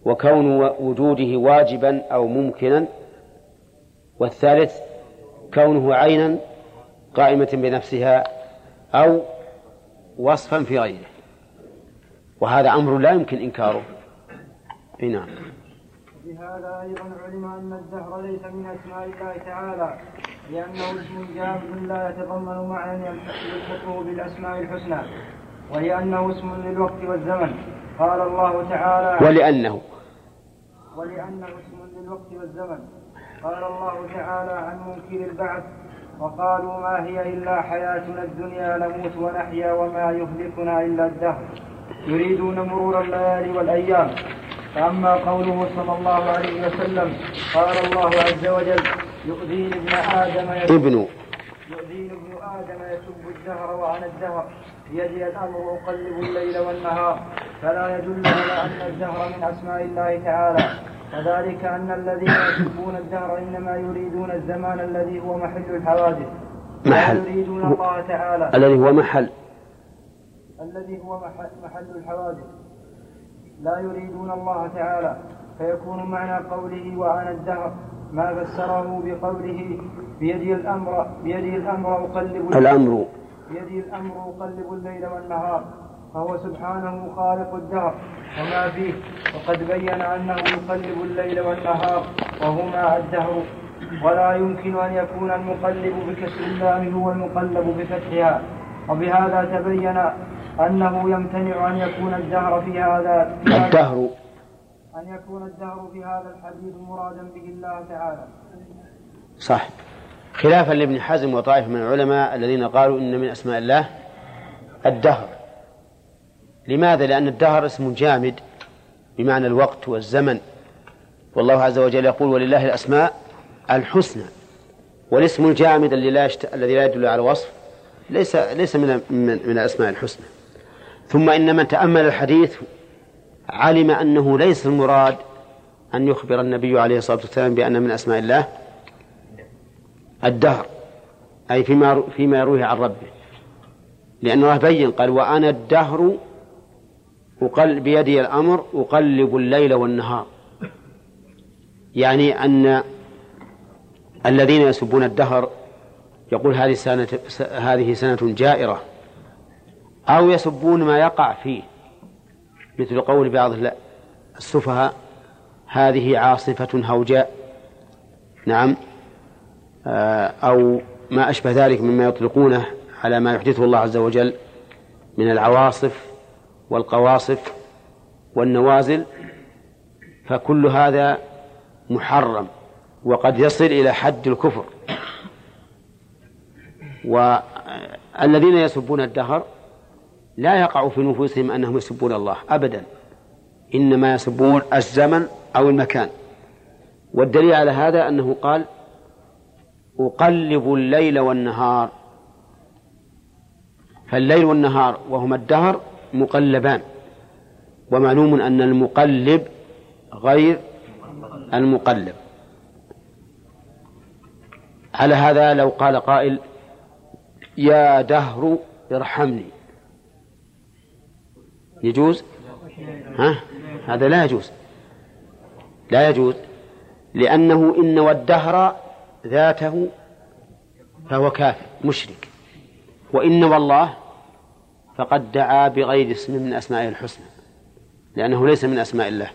وكون وجوده واجبا أو ممكنا. والثالث كونه عينا قائمة بنفسها أو وصفا في غيره. وهذا أمر لا يمكن إنكاره. نعم. بهذا أيضا علم أن الدهر ليس من أسماء الله تعالى لأنه اسم جامد لا يتضمن معنى يلحقه بالأسماء الحسنى ولأنه اسم للوقت والزمن. قال الله تعالى ولأنه ولأنه اسم للوقت والزمن. قال الله تعالى عن منكر البعث وقالوا ما هي إلا حياتنا الدنيا نموت ونحيا وما يهلكنا إلا الدهر. يريدون مرور الليالي والأيام. فأما قوله صلى الله عليه وسلم قال الله عز وجل يؤذيني ابن آدم ابن. يؤذيني ابن آدم يسب الدهر وعن الدهر. بيدي الأمر أقلب الليل والنهار. فلا يدل على أن الدهر من أسماء الله تعالى. وذلك أن الذين يسبون الدهر إنما يريدون الزمان الذي هو محل الحوادث. محل. يريدون الله تعالى. الذي هو محل. الذي هو محل الحوادث. لا يريدون الله تعالى. فيكون معنى قوله وأنا الدهر. ما فسره بقوله بيدي الأمر بيدي الأمر أقلب الأمر. بيدي الأمر أقلب الليل والنهار. فهو سبحانه خالق الدهر وما فيه. وقد بين أنه يقلب الليل والنهار وهما الدهر. ولا يمكن أن يكون المقلب بكسر اللام هو المقلب بفتحها. وبهذا تبين أنه يمتنع أن يكون الدهر في هذا الدهر. أن يكون الدهر في هذا الحديث مرادا به الله تعالى. صح. خلافا لابن حزم وطائفة من العلماء الذين قالوا إن من أسماء الله الدهر. لماذا؟ لأن الدهر اسم جامد بمعنى الوقت والزمن. والله عز وجل يقول ولله الأسماء الحسنى. والاسم الجامد الذي لا يشت... الذي لا يدل على وصف ليس ليس من من, من الأسماء الحسنى. ثم إن من تأمل الحديث علم أنه ليس المراد أن يخبر النبي عليه الصلاة والسلام بأن من أسماء الله الدهر أي فيما فيما يرويه عن ربه. لأن الله بين قال وأنا الدهر أقل بيدي الأمر أقلب الليل والنهار. يعني أن الذين يسبون الدهر يقول هذه سنة هذه سنة جائرة. أو يسبون ما يقع فيه مثل قول بعض السفهاء هذه عاصفة هوجاء. نعم. آه، أو ما أشبه ذلك مما يطلقونه على ما يحدثه الله عز وجل من العواصف. والقواصف والنوازل فكل هذا محرم وقد يصل إلى حد الكفر. والذين يسبون الدهر لا يقع في نفوسهم أنهم يسبون الله أبدا إنما يسبون الزمن أو المكان. والدليل على هذا أنه قال أقلب الليل والنهار. فالليل والنهار وهما الدهر مقلبان. ومعلوم أن المقلب غير المقلب. على هذا لو قال قائل يا دهر ارحمني. يجوز؟ ها؟ هذا لا يجوز. لا يجوز. لأنه إن والدهر ذاته فهو كافر مشرك. وإن والله فقد دعا بغير اسم من أسمائه الحسنى لأنه ليس من أسماء الله.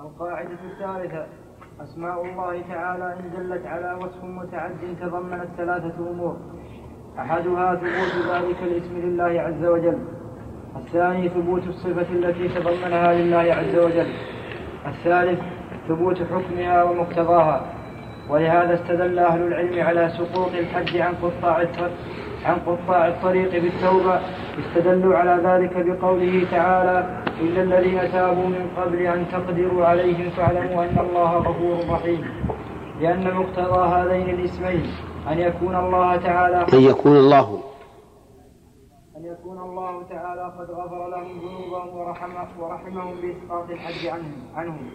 القاعدة الثالثة أسماء الله تعالى إن دلت على وصف متعد تضمنت ثلاثة أمور. أحدها ثبوت ذلك الاسم لله عز وجل. الثاني ثبوت الصفة التي تضمنها لله عز وجل. الثالث ثبوت حكمها ومقتضاها. ولهذا استدل أهل العلم على سقوط الحج عن قطاع عن قطاع الطريق بالتوبة استدلوا على ذلك بقوله تعالى إلا الذين تابوا من قبل أن تقدروا عليهم فاعلموا أن الله غفور رحيم. لأن مقتضى هذين الاسمين أن يكون الله تعالى أن يكون الله. أن يكون الله تعالى قد غفر لهم ذنوبهم ورحمه ورحمهم بإسقاط الحج عنهم عنهم.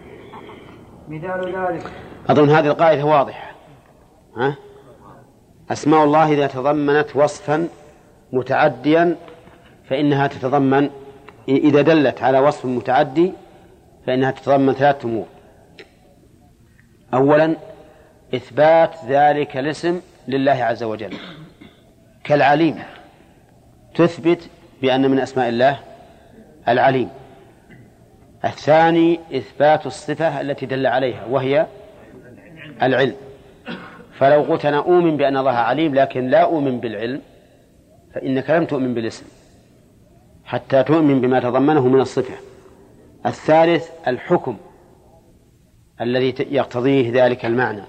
مثال ذلك. أظن هذه القاعدة واضحة. ها؟ أسماء الله إذا تضمنت وصفا متعديا فإنها تتضمن إذا دلت على وصف متعدي فإنها تتضمن ثلاثة أمور. أولا إثبات ذلك الاسم لله عز وجل. كالعليم تثبت بأن من أسماء الله العليم. الثاني إثبات الصفة التي دل عليها وهي العلم. فلو قلت أنا أؤمن بأن الله عليم لكن لا أؤمن بالعلم فإنك لم تؤمن بالاسم حتى تؤمن بما تضمنه من الصفة. الثالث الحكم الذي يقتضيه ذلك المعنى.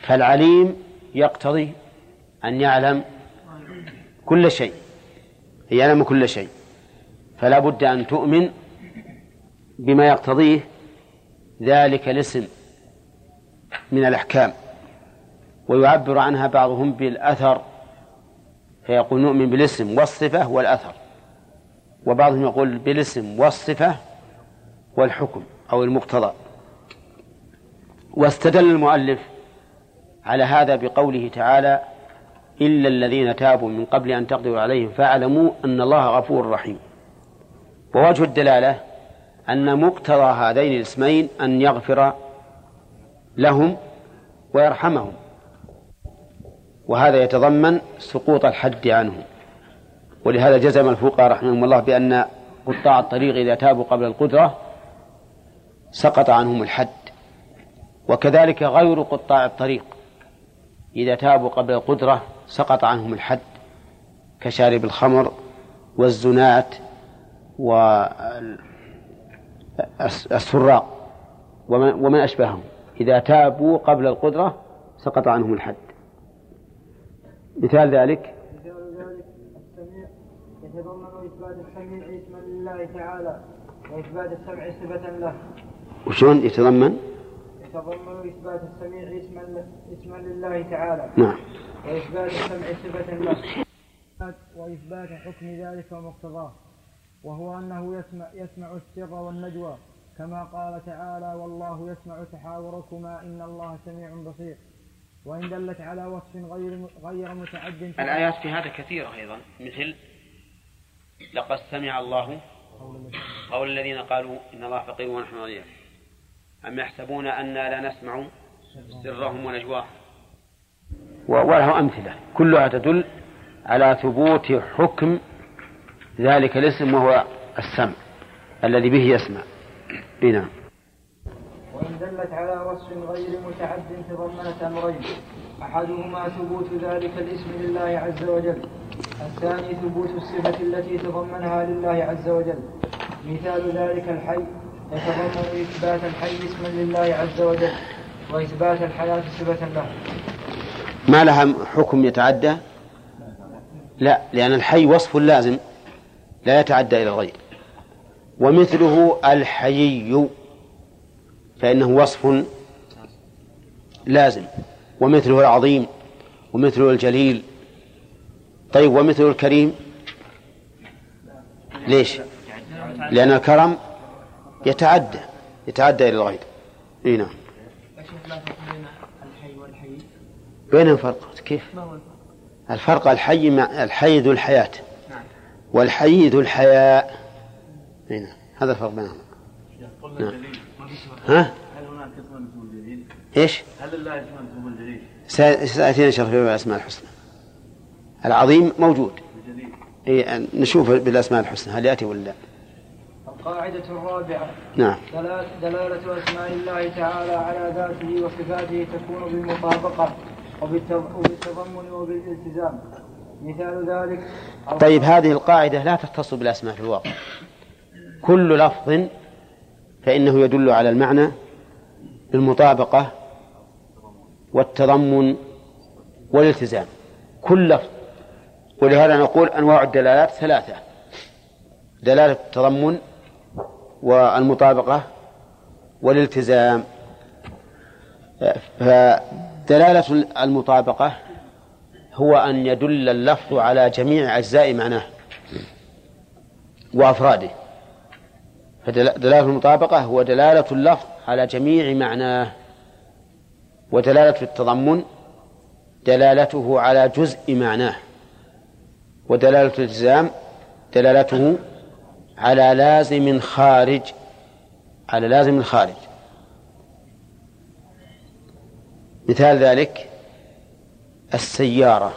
فالعليم يقتضي أن يعلم كل شيء يعلم كل شيء. فلا بد أن تؤمن بما يقتضيه ذلك الاسم من الأحكام. ويعبر عنها بعضهم بالأثر فيقول نؤمن بالاسم والصفة والأثر وبعضهم يقول بالاسم والصفة والحكم أو المقتضى. واستدل المؤلف على هذا بقوله تعالى إلا الذين تابوا من قبل أن تقدروا عليهم فاعلموا أن الله غفور رحيم. ووجه الدلالة أن مقتضى هذين الاسمين أن يغفر لهم ويرحمهم. وهذا يتضمن سقوط الحد عنهم ولهذا جزم الفقهاء رحمهم الله بأن قطاع الطريق إذا تابوا قبل القدرة سقط عنهم الحد. وكذلك غير قطاع الطريق إذا تابوا قبل القدرة سقط عنهم الحد كشارب الخمر والزنات والسراق ومن أشبههم. إذا تابوا قبل القدرة سقط عنهم الحد. مثال ذلك؟ مثال ذلك السميع يتضمن إثبات السميع اسما لله تعالى وإثبات السمع صفة له. وشون يتضمن؟ يتضمن إثبات السميع اسما اسما لله تعالى نعم. وإثبات السمع صفة له. وإثبات حكم ذلك ومقتضاه. وهو أنه يسمع, يسمع السر والنجوى كما قال تعالى والله يسمع تحاوركما إن الله سميع بصير. وإن دلت على وصف غير غير متعد الآيات في هذا كثيرة أيضا مثل لقد سمع الله قول الذين قالوا إن الله فقير ونحن غنيان أم يحسبون أنا لا نسمع سرهم ونجواهم؟ وله أمثلة كلها تدل على ثبوت حكم ذلك الاسم وهو السمع الذي به يسمع. نعم. وإن دلت على وصف غير متعد تضمنت أمرين أحدهما ثبوت ذلك الاسم لله عز وجل الثاني ثبوت الصفة التي تضمنها لله عز وجل. مثال ذلك الحي يتضمن إثبات الحي اسما لله عز وجل وإثبات الحياة صفة له. ما لها حكم يتعدى؟ لا لأن الحي وصف لازم لا يتعدى إلى الغير. ومثله الحيي. فإنه وصف لازم ومثله العظيم ومثله الجليل. طيب ومثله الكريم؟ ليش؟ لأن الكرم يتعدى يتعدى إلى الغير إي نعم. بينهم فرق كيف؟ الفرق الحي مع الحي ذو الحياة. والحي ذو الحياء. نعم. هذا الفرق بينهم نعم. ها؟ هل هناك اسم الجليل؟ إيش؟ هل الله اسمه الجليل؟ سيأتينا شرح في الأسماء الحسنى العظيم موجود إيه نشوف بالأسماء الحسنى هل يأتي ولا لا؟ القاعدة الرابعة نعم دلالة أسماء الله تعالى على ذاته وصفاته تكون بالمطابقة وبالتضمن وبالالتزام مثال ذلك طيب هذه القاعدة لا تختص بالأسماء في الواقع كل لفظ فإنه يدل على المعنى بالمطابقة والتضمن والالتزام. كل لفظ. ولهذا نقول أنواع الدلالات ثلاثة. دلالة التضمن والمطابقة والالتزام. فدلالة المطابقة هو أن يدل اللفظ على جميع أجزاء معناه وأفراده. فدلالة المطابقة هو دلالة اللفظ على جميع معناه ودلالة التضمن دلالته على جزء معناه ودلالة الالتزام دلالته على لازم خارج على لازم خارج. مثال ذلك السيارة.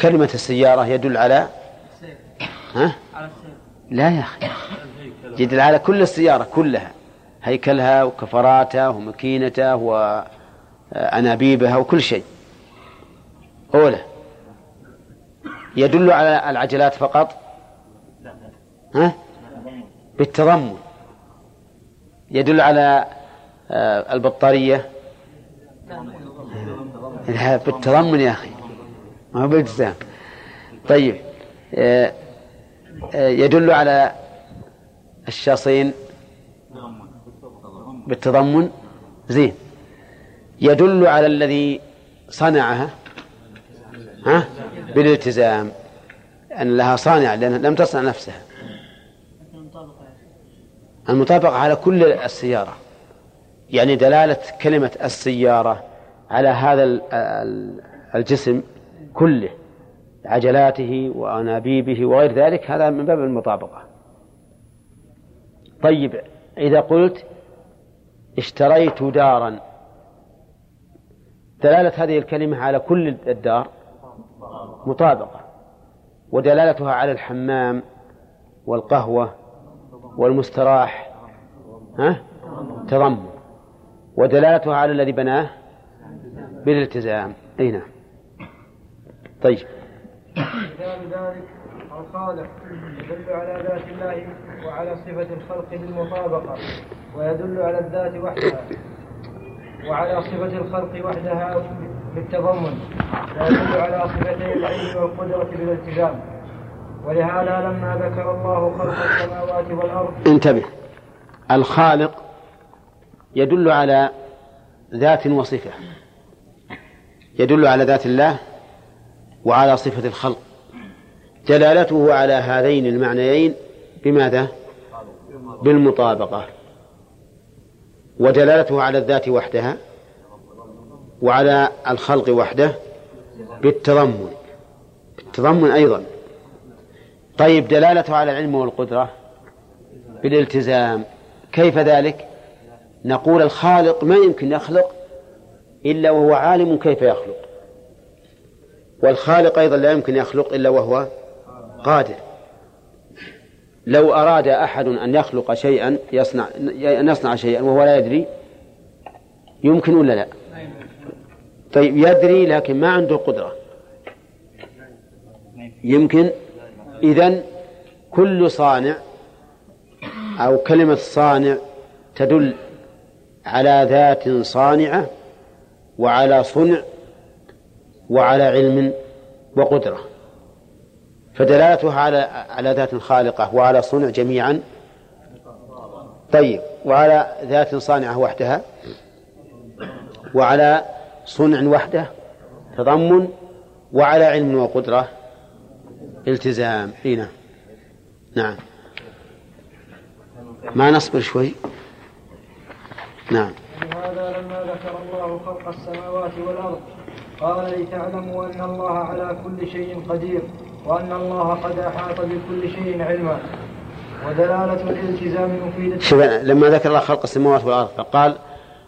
كلمة السيارة يدل على ها؟ لا يا أخي. يدل على كل السيارة كلها. هيكلها وكفراتها وماكينتها وأنابيبها وكل شيء. أولى يدل على العجلات فقط؟ ها؟ بالتضمن. يدل على آه، البطارية؟ بالتضمن يا أخي. ما هو بالالتزام طيب آه، يدل على الشخصين بالتضمن. زين. يدل على الذي صنعها ها؟ بالالتزام. أن لها صانع لأنها لم تصنع نفسها. المطابقة على كل السيارة. يعني دلالة كلمة السيارة على هذا الجسم كله. عجلاته وأنابيبه وغير ذلك هذا من باب المطابقة. طيب إذا قلت اشتريت دارا دلالة هذه الكلمة على كل الدار مطابقة ودلالتها على الحمام والقهوة والمستراح ها؟ تضمن. ودلالتها على الذي بناه بالالتزام. أي نعم. طيب. مثال ذلك الخالق يدل على ذات الله وعلى صفة الخلق بالمطابقة ويدل على الذات وحدها وعلى صفة الخلق وحدها بالتضمن ويدل على صفتي العلم والقدرة بالالتزام. ولهذا لما ذكر الله خلق السماوات والأرض انتبه. الخالق يدل على ذات وصفة. يدل على ذات الله وعلى صفة الخلق. دلالته على هذين المعنيين بماذا؟ بالمطابقة. ودلالته على الذات وحدها وعلى الخلق وحده بالتضمن. بالتضمن أيضا. طيب دلالته على العلم والقدرة بالالتزام. كيف ذلك؟ نقول الخالق ما يمكن يخلق إلا وهو عالم كيف يخلق. والخالق أيضا لا يمكن يخلق إلا وهو قادر. لو أراد أحد أن يخلق شيئا يصنع أن يصنع شيئا وهو لا يدري يمكن ولا لا؟ طيب يدري لكن ما عنده قدرة. يمكن؟ إذن كل صانع أو كلمة صانع تدل على ذات صانعة وعلى صنع وعلى علم وقدرة. فدلالتها على على ذات خالقة وعلى صنع جميعا. طيب وعلى ذات صانعة وحدها. وعلى صنع وحده تضمن. وعلى علم وقدرة التزام. هنا نعم. ما نصبر شوي؟ نعم. لهذا لما ذكر الله خلق السماوات والأرض قال لتعلموا أن الله على كل شيء قدير وأن الله قد أحاط بكل شيء علما. ودلالة الالتزام مفيدة. شوف لما ذكر الله خلق السماوات والأرض فقال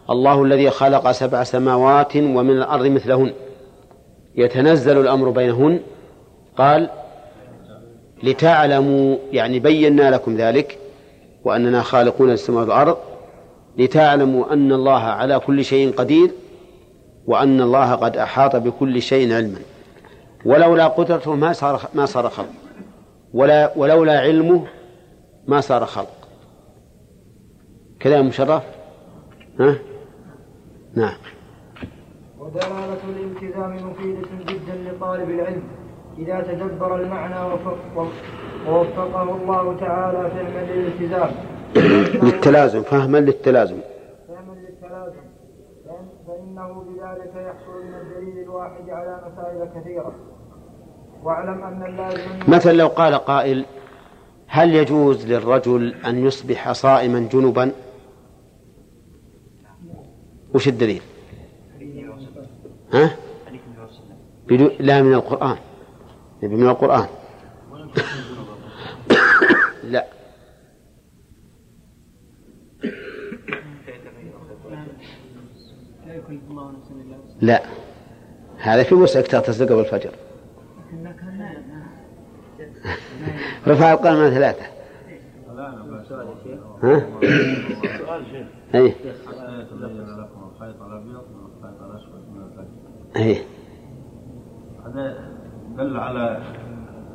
الله الذي خلق سبع سماوات ومن الأرض مثلهن يتنزل الأمر بينهن. قال لتعلموا يعني بينا لكم ذلك وأننا خالقون للسماوات والأرض لتعلموا أن الله على كل شيء قدير وأن الله قد أحاط بكل شيء علما. ولولا قدرته ما صار ما صار خلق. ولا ولولا علمه ما صار خلق. كلام مشرف ها؟ نعم. ودلالة الالتزام مفيدة جدا لطالب العلم. إذا تدبر المعنى ووفقه الله تعالى فعلا للالتزام. فهما للتلازم فهما للتلازم. فإنه بذلك يحصل من الدليل الواحد على مسائل كثيرة. واعلم أن اللازم مثلا لو قال قائل هل يجوز للرجل أن يصبح صائما جنبا؟ وش الدليل؟ ها؟ بدو... لا من القرآن. من القرآن. لا. لا. هذا في وسعك تغتسل قبل الفجر. رفع القلم من ثلاثة. ها؟ أي أي هذا دل على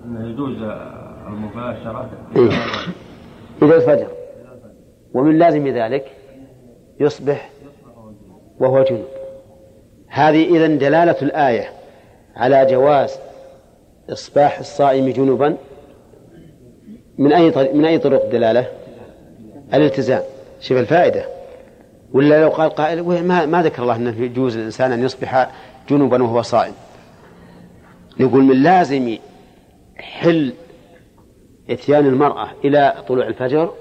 أنه يجوز المباشرة. إيه؟ إلى الفجر. ومن لازم ذلك يصبح وهو جنوب هذه إذن دلالة الآية على جواز إصباح الصائم جنوبا من أي طريق من أي طرق الدلالة؟ الالتزام شوف الفائدة ولا لو قال قائل ما, ما ذكر الله أنه يجوز للإنسان أن يصبح جنوبا وهو صائم نقول من لازم حل إتيان المرأة إلى طلوع الفجر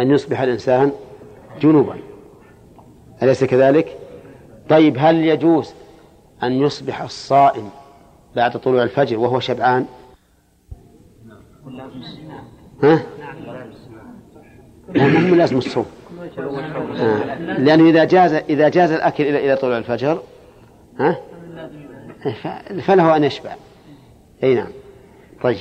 أن يصبح الإنسان جنوبا أليس كذلك؟ طيب هل يجوز أن يصبح الصائم بعد طلوع الفجر وهو شبعان؟ ها؟ لا ما هو لازم الصوم آه. لأنه إذا جاز إذا جاز الأكل إلى إلى طلوع الفجر ها فله أن يشبع أي نعم طيب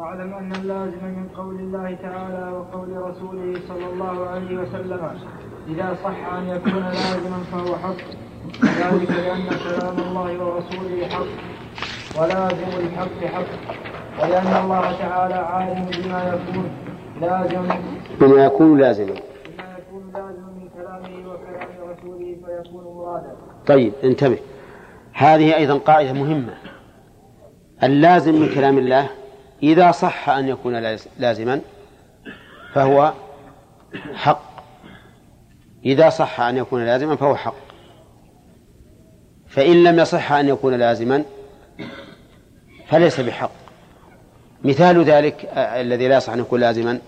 واعلم أن اللازم من قول الله تعالى وقول رسوله صلى الله عليه وسلم إذا صح أن يكون لازما فهو حق. ذلك لأن كلام الله ورسوله حق ولازم الحق حق. ولأن الله تعالى عالم بما يكون لازم. بما يكون لازما. بما يكون لازما من كلامه وكلام رسوله فيكون مرادا. طيب انتبه. هذه أيضا قاعدة مهمة. اللازم من كلام الله إذا صح أن يكون لازما فهو حق. إذا صح أن يكون لازما فهو حق. فإن لم يصح أن يكون لازما فليس بحق. مثال ذلك الذي لا يصح أن يكون لازما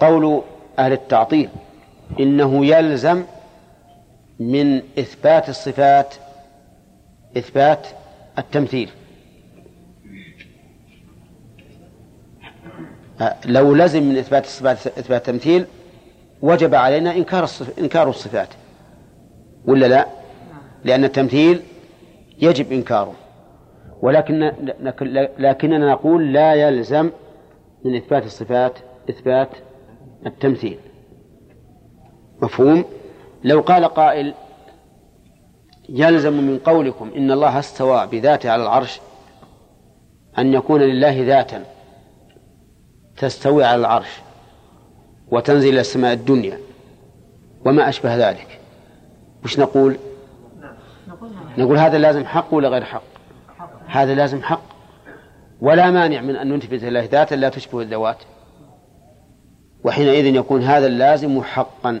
قول أهل التعطيل إنه يلزم من إثبات الصفات إثبات التمثيل. لو لزم من إثبات الصفات إثبات التمثيل وجب علينا إنكار الصف... إنكار الصفات ولا لا؟ لأن التمثيل يجب إنكاره ولكن لكننا نقول لا يلزم من إثبات الصفات إثبات التمثيل مفهوم؟ لو قال قائل يلزم من قولكم إن الله استوى بذاته على العرش أن يكون لله ذاتا تستوي على العرش وتنزل إلى السماء الدنيا. وما أشبه ذلك. وش نقول؟ نقول هذا لازم حق ولا غير حق؟ هذا لازم حق. ولا مانع من أن نثبت لله ذاتا لا تشبه الذوات. وحينئذ يكون هذا اللازم حقا.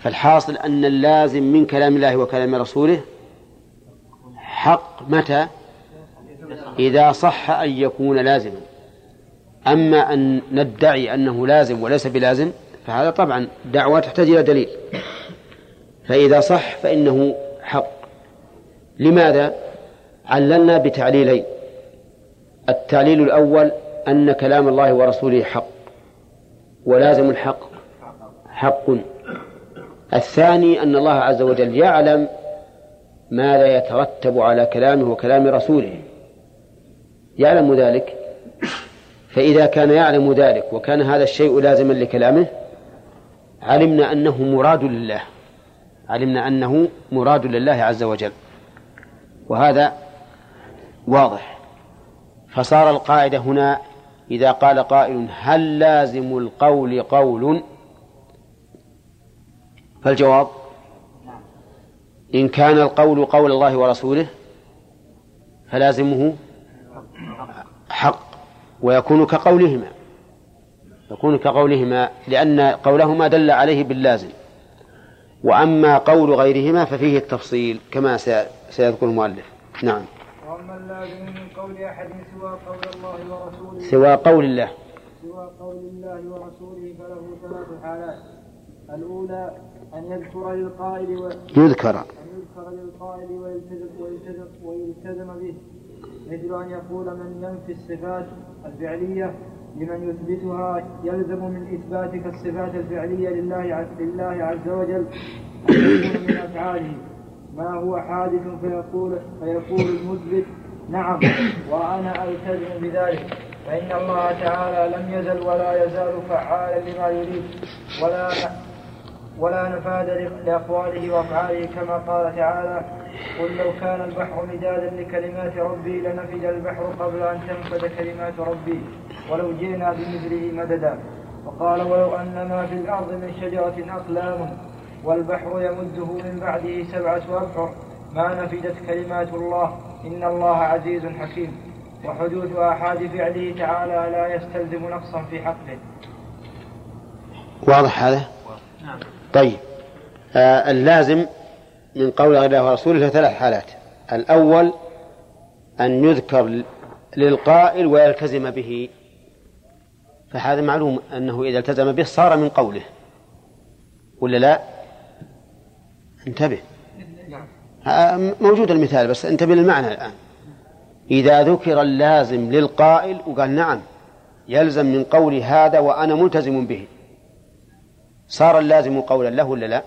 فالحاصل أن اللازم من كلام الله وكلام رسوله حق. متى؟ إذا صح أن يكون لازما. أما أن ندعي أنه لازم وليس بلازم فهذا طبعا دعوة تحتاج إلى دليل. فإذا صح فإنه حق. لماذا؟ عللنا بتعليلين. التعليل الأول أن كلام الله ورسوله حق. ولازم الحق. حق. الثاني أن الله عز وجل يعلم ما لا يترتب على كلامه وكلام رسوله. يعلم ذلك. فإذا كان يعلم ذلك وكان هذا الشيء لازما لكلامه علمنا أنه مراد لله. علمنا أنه مراد لله عز وجل. وهذا واضح. فصار القاعدة هنا إذا قال قائل هل لازم القول قول؟ فالجواب إن كان القول قول الله ورسوله فلازمه حق. ويكون كقولهما يكون كقولهما لأن قولهما دل عليه باللازم. وأما قول غيرهما ففيه التفصيل كما سيذكر المؤلف. نعم. وأما اللازم من قول أحد سوى قول الله ورسوله. سوى قول الله. سوى قول الله ورسوله فله ثلاث حالات. الأولى أن يذكر للقائل و... يذكر. أن يذكر للقائل ويلتزم, ويلتزم, ويلتزم به. مثل أن يقول من ينفي الصفات الفعلية لمن يثبتها يلزم من إثباتك الصفات الفعلية لله لله عز وجل. أن يكون من أفعاله. ما هو حادث فيقول فيقول المثبت؟ نعم وأنا ألتزم بذلك. فإن الله تعالى لم يزل ولا يزال فعالا لما يريد. ولا ولا نفاد لأقواله وأفعاله كما قال تعالى قل لو كان البحر مدادا لكلمات ربي لنفد البحر قبل أن تنفد كلمات ربي ولو جئنا بمثله مددا وقال ولو أن ما في الأرض من شجرة أقلام والبحر يمده من بعده سبعة أبحر ما نفدت كلمات الله إن الله عزيز حكيم وحدوث آحاد فعله تعالى لا يستلزم نقصا في حقه. واضح هذا؟ نعم. طيب. آه اللازم من قول الله ورسوله ثلاث حالات. الأول أن يذكر للقائل ويلتزم به. فهذا معلوم أنه إذا التزم به صار من قوله. ولا لا؟ انتبه. موجود المثال بس انتبه للمعنى الآن. إذا ذكر اللازم للقائل وقال نعم يلزم من قولي هذا وأنا ملتزم به. صار اللازم قولا له ولا لا؟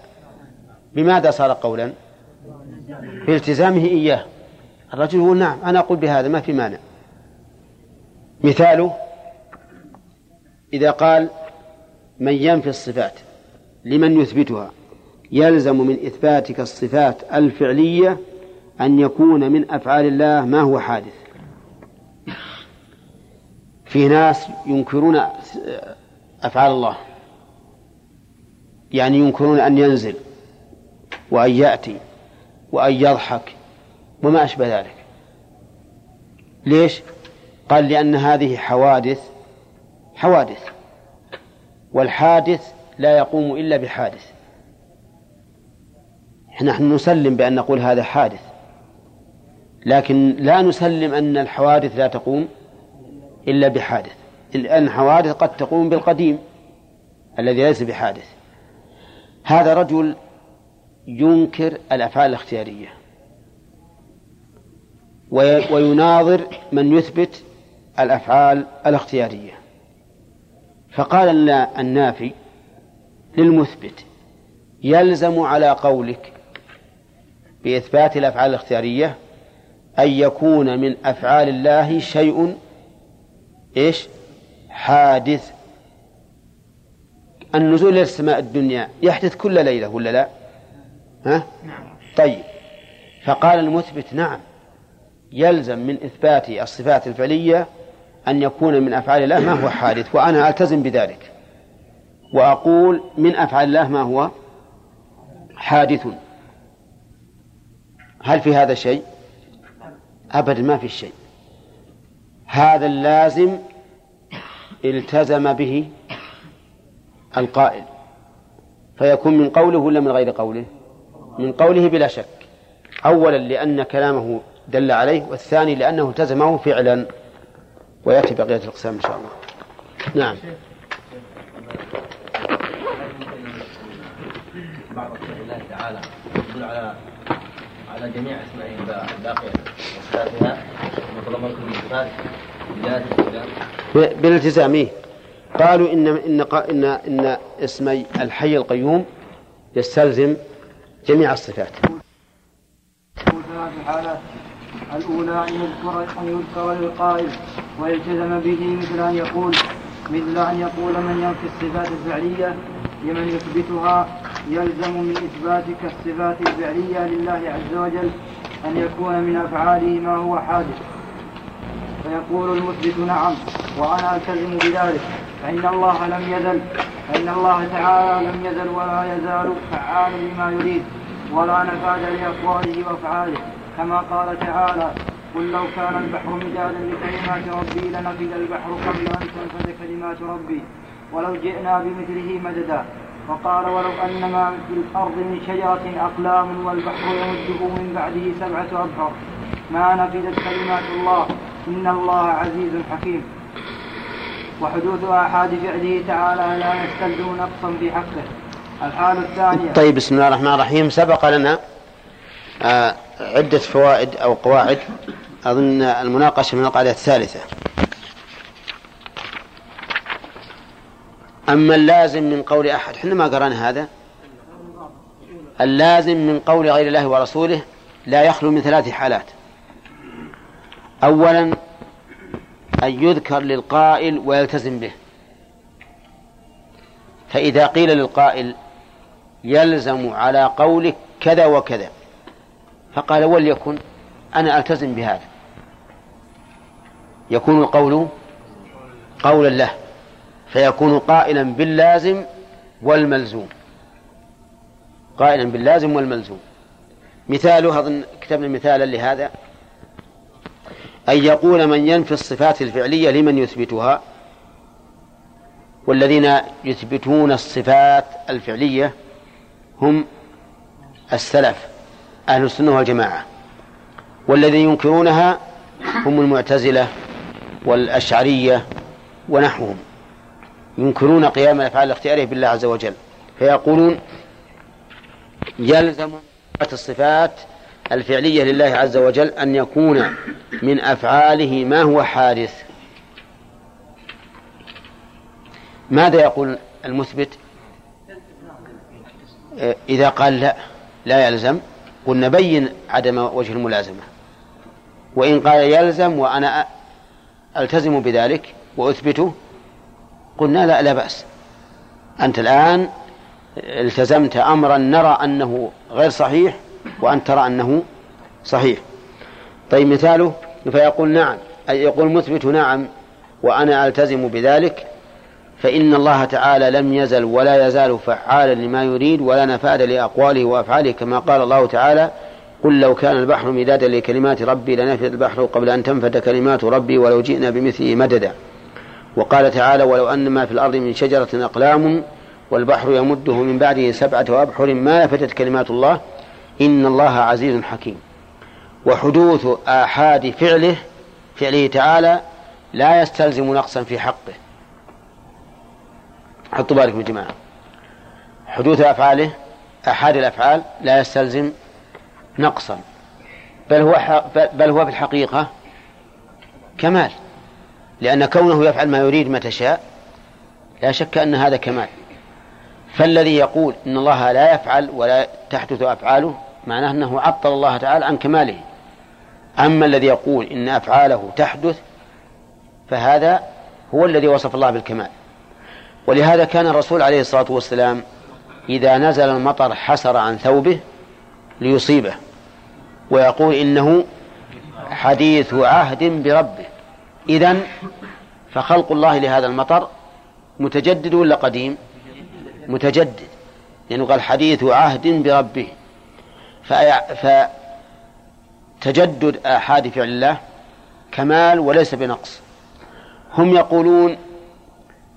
بماذا صار قولا؟ بإلتزامه إياه. الرجل يقول نعم أنا أقول بهذا ما في مانع. مثاله إذا قال من ينفي الصفات لمن يثبتها يلزم من إثباتك الصفات الفعلية أن يكون من أفعال الله ما هو حادث. في ناس ينكرون أفعال الله. يعني ينكرون أن ينزل وأن يأتي وأن يضحك وما أشبه ذلك. ليش؟ قال لأن هذه حوادث حوادث والحادث لا يقوم إلا بحادث. نحن نسلم بأن نقول هذا حادث لكن لا نسلم أن الحوادث لا تقوم إلا بحادث. لأن الحوادث قد تقوم بالقديم الذي ليس بحادث. هذا رجل ينكر الأفعال الاختيارية. ويناظر من يثبت الأفعال الاختيارية. فقال النافي للمثبت يلزم على قولك بإثبات الأفعال الاختيارية أن يكون من أفعال الله شيء إيش؟ حادث النزول إلى السماء الدنيا يحدث كل ليلة ولا لا؟ ها؟ نعم. طيب. فقال المثبت نعم. يلزم من إثبات الصفات الفعلية أن يكون من أفعال الله ما هو حادث وأنا ألتزم بذلك. وأقول من أفعال الله ما هو حادث. هل في هذا شيء؟ أبدا ما في شيء. هذا اللازم التزم به القائل. فيكون من قوله ولا من غير قوله؟ من قوله بلا شك. أولا لأن كلامه دل عليه والثاني لأنه التزمه فعلا. ويأتي بقية الأقسام إن شاء الله. نعم. بعض الله تعالى يدل على على جميع اسمائه الباقية. وصفاتها مطلبات الصفات بالالتزام قالوا إن إن ان إن اسمي الحي القيوم يستلزم جميع الصفات. الأولى أن يذكر أن يذكر للقائل ويلتزم به مثل أن يقول مثل أن يقول من ينفي الصفات الفعلية لمن يثبتها. يلزم من إثباتك الصفات الفعلية لله عز وجل أن يكون من أفعاله ما هو حادث. فيقول المثبت نعم وأنا ألتزم بذلك. فإن الله لم يزل فإن الله تعالى لم يزل ولا يزال فعال لما يريد ولا نفاد لأقواله وأفعاله. كما قال تعالى قل لو كان البحر مدادا لكلمات ربي لنفد البحر قبل أن تنفذ كلمات ربي ولو جئنا بمثله مددا. وقال ولو أن ما في الأرض من شجرة أقلام والبحر يمده من بعده سبعة أبحر ما نفدت كلمات الله إن الله عزيز حكيم. وحدوث آحاد فعله تعالى لا يستلزم نقصا في حقه. الحال الثانية. طيب بسم الله الرحمن الرحيم. سبق لنا آه عدة فوائد أو قواعد. أظن المناقشة من القاعدة الثالثة. أما اللازم من قول أحد حنا ما قرأنا هذا. اللازم من قول غير الله ورسوله لا يخلو من ثلاث حالات. أولا أن يذكر للقائل ويلتزم به. فإذا قيل للقائل يلزم على قولك كذا وكذا فقال وليكن أنا ألتزم بهذا. يكون القول قولا له فيكون قائلا باللازم والملزوم. قائلا باللازم والملزوم. مثاله أظن كتبنا مثالا لهذا. أن يقول من ينفي الصفات الفعلية لمن يثبتها والذين يثبتون الصفات الفعلية هم السلف أهل السنة والجماعة. والذين ينكرونها هم المعتزلة والأشعرية ونحوهم. ينكرون قيام الأفعال الاختيارية بالله عز وجل فيقولون يلزم الصفات الفعلية لله عز وجل أن يكون من أفعاله ما هو حادث. ماذا يقول المثبت؟ إذا قال لا لا يلزم قلنا بين عدم وجه الملازمة. وإن قال يلزم وأنا ألتزم بذلك وأثبته قلنا لا لا بأس. أنت الآن التزمت أمرا نرى أنه غير صحيح وأنت ترى أنه صحيح. طيب مثاله فيقول نعم أي يقول مثبت نعم وأنا ألتزم بذلك فإن الله تعالى لم يزل ولا يزال فعالا لما يريد ولا نفاد لأقواله وأفعاله كما قال الله تعالى قل لو كان البحر مدادا لكلمات ربي لنفد البحر قبل أن تنفد كلمات ربي ولو جئنا بمثله مددا وقال تعالى ولو أن ما في الأرض من شجرة أقلام والبحر يمده من بعده سبعة أبحر ما نفدت كلمات الله إن الله عزيز حكيم. وحدوث آحاد فعله فعله تعالى لا يستلزم نقصا في حقه. حطوا بالكم يا جماعة. حدوث أفعاله آحاد الأفعال لا يستلزم نقصا. بل هو بل هو في الحقيقة كمال. لأن كونه يفعل ما يريد متى شاء لا شك أن هذا كمال. فالذي يقول إن الله لا يفعل ولا تحدث أفعاله معناه أنه عطل الله تعالى عن كماله. أما الذي يقول إن أفعاله تحدث فهذا هو الذي وصف الله بالكمال. ولهذا كان الرسول عليه الصلاة والسلام إذا نزل المطر حسر عن ثوبه ليصيبه ويقول إنه حديث عهد بربه. إذن فخلق الله لهذا المطر متجدد ولا قديم؟ متجدد. لأنه يعني قال حديث عهد بربه. فتجدد آحاد فعل الله كمال وليس بنقص. هم يقولون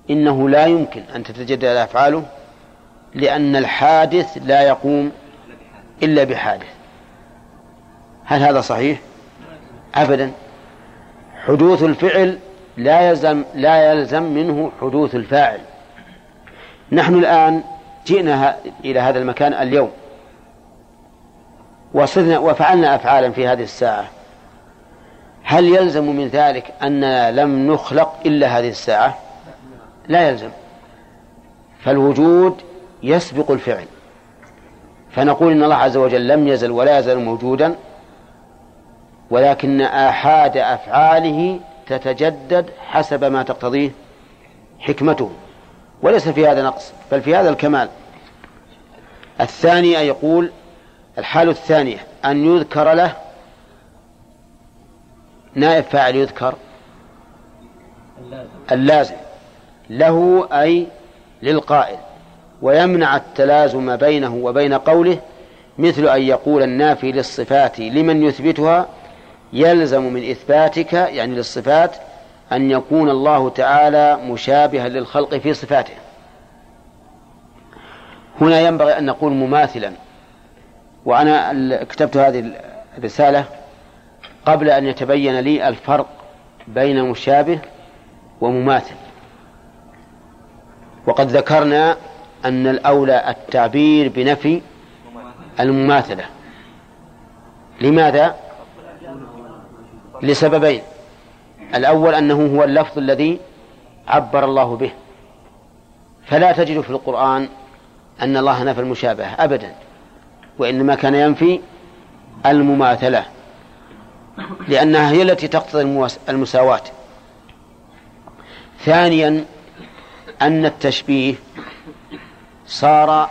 إنه لا يمكن أن تتجدد أفعاله لأن الحادث لا يقوم إلا بحادث. هل هذا صحيح؟ أبدا. حدوث الفعل لا يلزم لا يلزم منه حدوث الفاعل. نحن الآن جئنا إلى هذا المكان اليوم. وصرنا وفعلنا أفعالا في هذه الساعة. هل يلزم من ذلك أننا لم نخلق إلا هذه الساعة؟ لا يلزم. فالوجود يسبق الفعل. فنقول إن الله عز وجل لم يزل ولا يزال موجودا ولكن آحاد أفعاله تتجدد حسب ما تقتضيه حكمته. وليس في هذا نقص بل في هذا الكمال. الثاني أن يقول الحالة الثانية أن يذكر له نائب فاعل يذكر اللازم. له أي للقائل. ويمنع التلازم بينه وبين قوله مثل أن يقول النافي للصفات لمن يثبتها يلزم من إثباتك يعني للصفات أن يكون الله تعالى مشابها للخلق في صفاته. هنا ينبغي أن نقول مماثلا. وأنا كتبت هذه الرسالة قبل أن يتبين لي الفرق بين مشابه ومماثل. وقد ذكرنا أن الأولى التعبير بنفي المماثلة. لماذا؟ لسببين. الأول أنه هو اللفظ الذي عبر الله به. فلا تجد في القرآن أن الله نفى المشابهة أبدا. وإنما كان ينفي المماثلة لأنها هي التي تقتضي المساواة. ثانيا أن التشبيه صار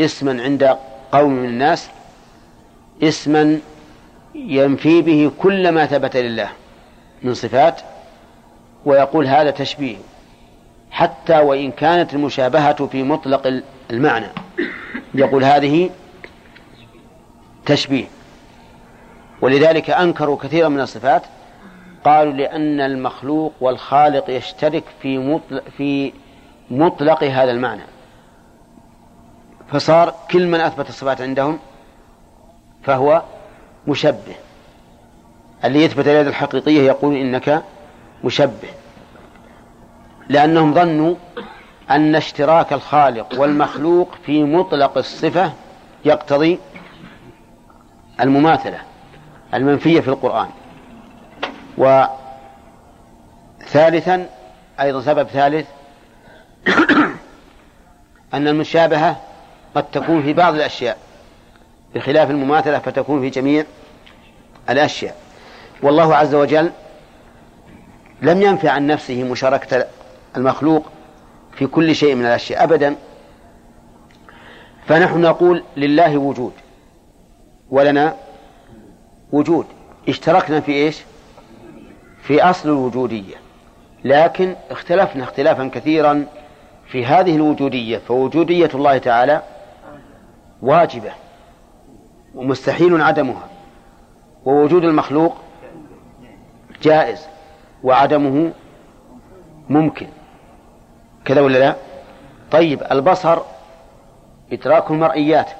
اسما عند قوم من الناس اسما ينفي به كل ما ثبت لله من صفات ويقول هذا تشبيه حتى وإن كانت المشابهة في مطلق المعنى. يقول هذه تشبيه. ولذلك أنكروا كثيرا من الصفات. قالوا لأن المخلوق والخالق يشترك في مطلق, في مطلق هذا المعنى. فصار كل من أثبت الصفات عندهم فهو مشبه. اللي يثبت اليد الحقيقية يقول إنك مشبه. لأنهم ظنوا أن اشتراك الخالق والمخلوق في مطلق الصفة يقتضي المماثلة المنفية في القرآن. وثالثا أيضا سبب ثالث أن المشابهة قد تكون في بعض الأشياء. بخلاف المماثلة فتكون في جميع الأشياء. والله عز وجل لم ينفع عن نفسه مشاركة المخلوق في كل شيء من الأشياء أبدا. فنحن نقول لله وجود ولنا وجود. اشتركنا في إيش؟ في أصل الوجودية. لكن اختلفنا اختلافا كثيرا في هذه الوجودية فوجودية الله تعالى واجبة ومستحيل عدمها. ووجود المخلوق جائز وعدمه ممكن. كذا ولا لا؟ طيب البصر إدراك المرئيات.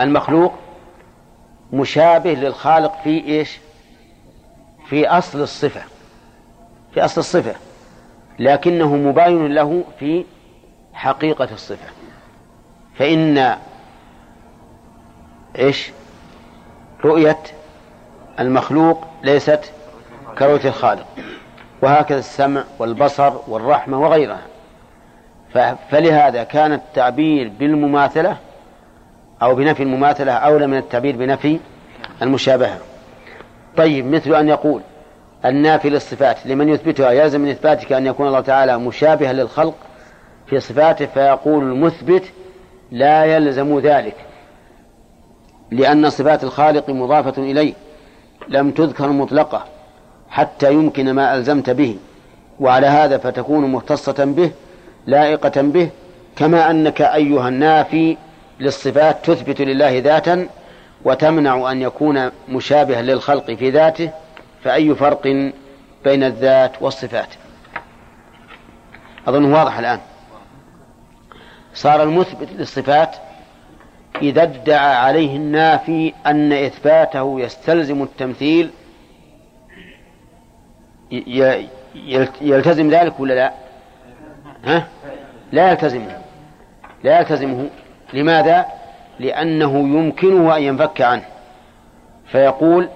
المخلوق مشابه للخالق في إيش؟ في أصل الصفة. في أصل الصفة. لكنه مباين له في حقيقة الصفة. فإن إيش؟ رؤية المخلوق ليست كرؤية الخالق. وهكذا السمع والبصر والرحمة وغيرها. فلهذا كان التعبير بالمماثلة أو بنفي المماثلة أولى من التعبير بنفي المشابهة. طيب مثل أن يقول النافي للصفات لمن يثبتها يلزم من إثباتك أن يكون الله تعالى مشابها للخلق في صفاته فيقول المثبت لا يلزم ذلك لأن صفات الخالق مضافة إليه لم تذكر مطلقة. حتى يمكن ما ألزمت به وعلى هذا فتكون مختصة به لائقة به كما أنك أيها النافي للصفات تثبت لله ذاتا وتمنع أن يكون مشابها للخلق في ذاته فأي فرق بين الذات والصفات؟ أظن واضح الآن. صار المثبت للصفات إذا ادعى عليه النافي أن إثباته يستلزم التمثيل يلتزم ذلك ولا لا؟ ها؟ لا يلتزمه لا يلتزمه لماذا؟ لأنه يمكنه أن ينفك عنه فيقول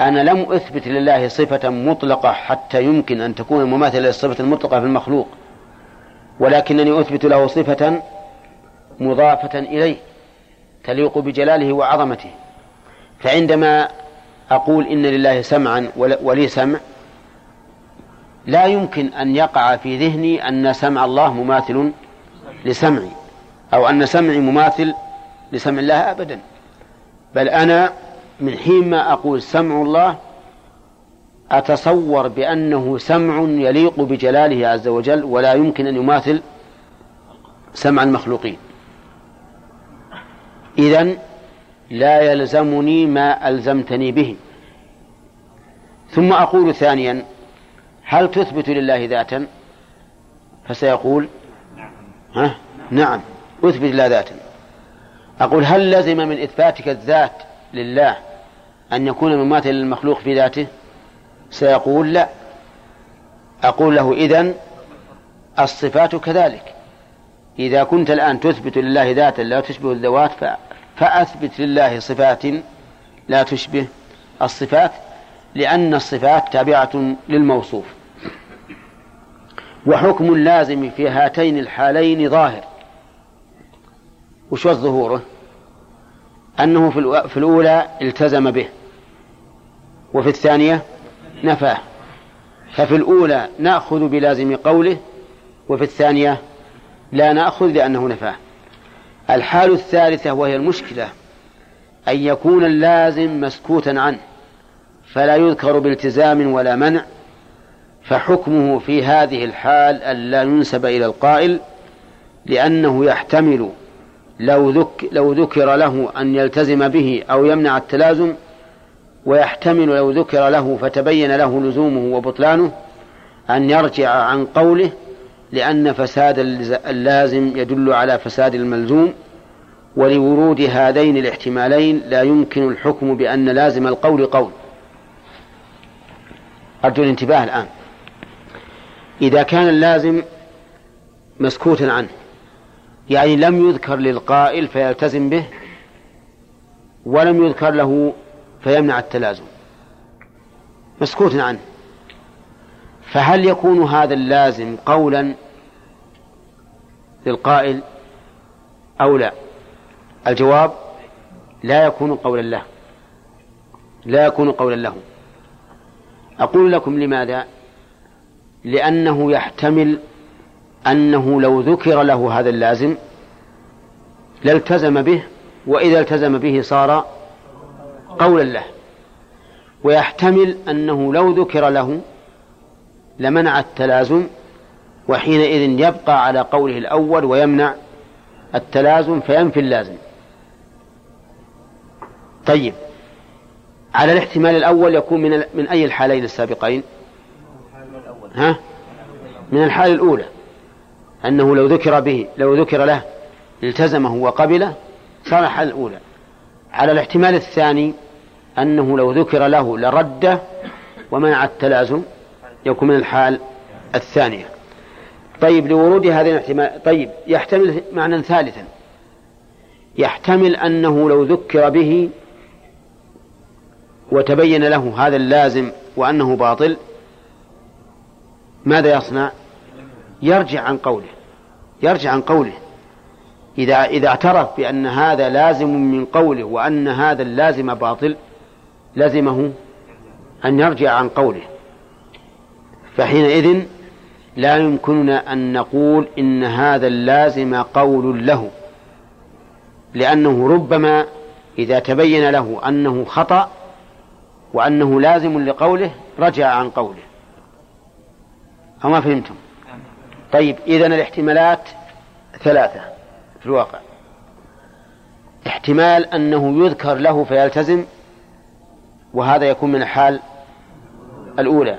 أنا لم أثبت لله صفة مطلقة حتى يمكن أن تكون مماثلة للصفة المطلقة في المخلوق ولكنني أثبت له صفة مضافة إليه تليق بجلاله وعظمته فعندما أقول إن لله سمعا ولي سمع لا يمكن أن يقع في ذهني أن سمع الله مماثل لسمعي أو أن سمعي مماثل لسمع الله أبدا. بل أنا من حين ما أقول سمع الله أتصور بأنه سمع يليق بجلاله عز وجل ولا يمكن أن يماثل سمع المخلوقين. إذن لا يلزمني ما ألزمتني به. ثم أقول ثانيا هل تثبت لله ذاتا؟ فسيقول ها؟ نعم أثبت لله ذاتا. أقول هل لزم من إثباتك الذات لله أن يكون مماثلا للمخلوق في ذاته؟ سيقول لا. أقول له إذن الصفات كذلك. إذا كنت الآن تثبت لله ذاتا لا تشبه الذوات فأثبت لله صفات لا تشبه الصفات لأن الصفات تابعة للموصوف. وحكم اللازم في هاتين الحالين ظاهر. وش ظهوره أنه في الأولى التزم به. وفي الثانية نفاه. ففي الأولى نأخذ بلازم قوله وفي الثانية لا نأخذ لأنه نفاه. الحال الثالثة وهي المشكلة أن يكون اللازم مسكوتا عنه فلا يذكر بالتزام ولا منع. فحكمه في هذه الحال ألا ينسب إلى القائل لأنه يحتمل لو, ذك لو ذكر له أن يلتزم به أو يمنع التلازم ويحتمل لو ذكر له فتبين له لزومه وبطلانه أن يرجع عن قوله لأن فساد اللازم يدل على فساد الملزوم ولورود هذين الاحتمالين لا يمكن الحكم بأن لازم القول قول. أرجو الانتباه الآن. إذا كان اللازم مسكوتا عنه يعني لم يذكر للقائل فيلتزم به ولم يذكر له فيمنع التلازم. مسكوت عنه. فهل يكون هذا اللازم قولا للقائل أو لا؟ الجواب لا يكون قولا له. لا يكون قولا له. أقول لكم لماذا؟ لأنه يحتمل أنه لو ذكر له هذا اللازم لالتزم به وإذا التزم به صار قولا له ويحتمل أنه لو ذكر له لمنع التلازم وحينئذ يبقى على قوله الأول ويمنع التلازم فينفي اللازم طيب على الاحتمال الأول يكون من من أي الحالين السابقين؟ ها؟ من الحالة الأولى أنه لو ذكر به لو ذكر له التزمه وقبله صار الحالة الأولى. على الاحتمال الثاني أنه لو ذكر له لرده ومنع التلازم يكون من الحال الثانية. طيب لورود هذه الاحتمال طيب يحتمل معنى ثالثا. يحتمل أنه لو ذكر به وتبين له هذا اللازم وأنه باطل ماذا يصنع؟ يرجع عن قوله. يرجع عن قوله. إذا إذا اعترف بأن هذا لازم من قوله وأن هذا اللازم باطل لزمه أن يرجع عن قوله. فحينئذ لا يمكننا أن نقول إن هذا اللازم قول له. لأنه ربما إذا تبين له أنه خطأ وأنه لازم لقوله رجع عن قوله. أو ما فهمتم. طيب إذا الاحتمالات ثلاثة في الواقع. احتمال أنه يذكر له فيلتزم وهذا يكون من الحال الأولى.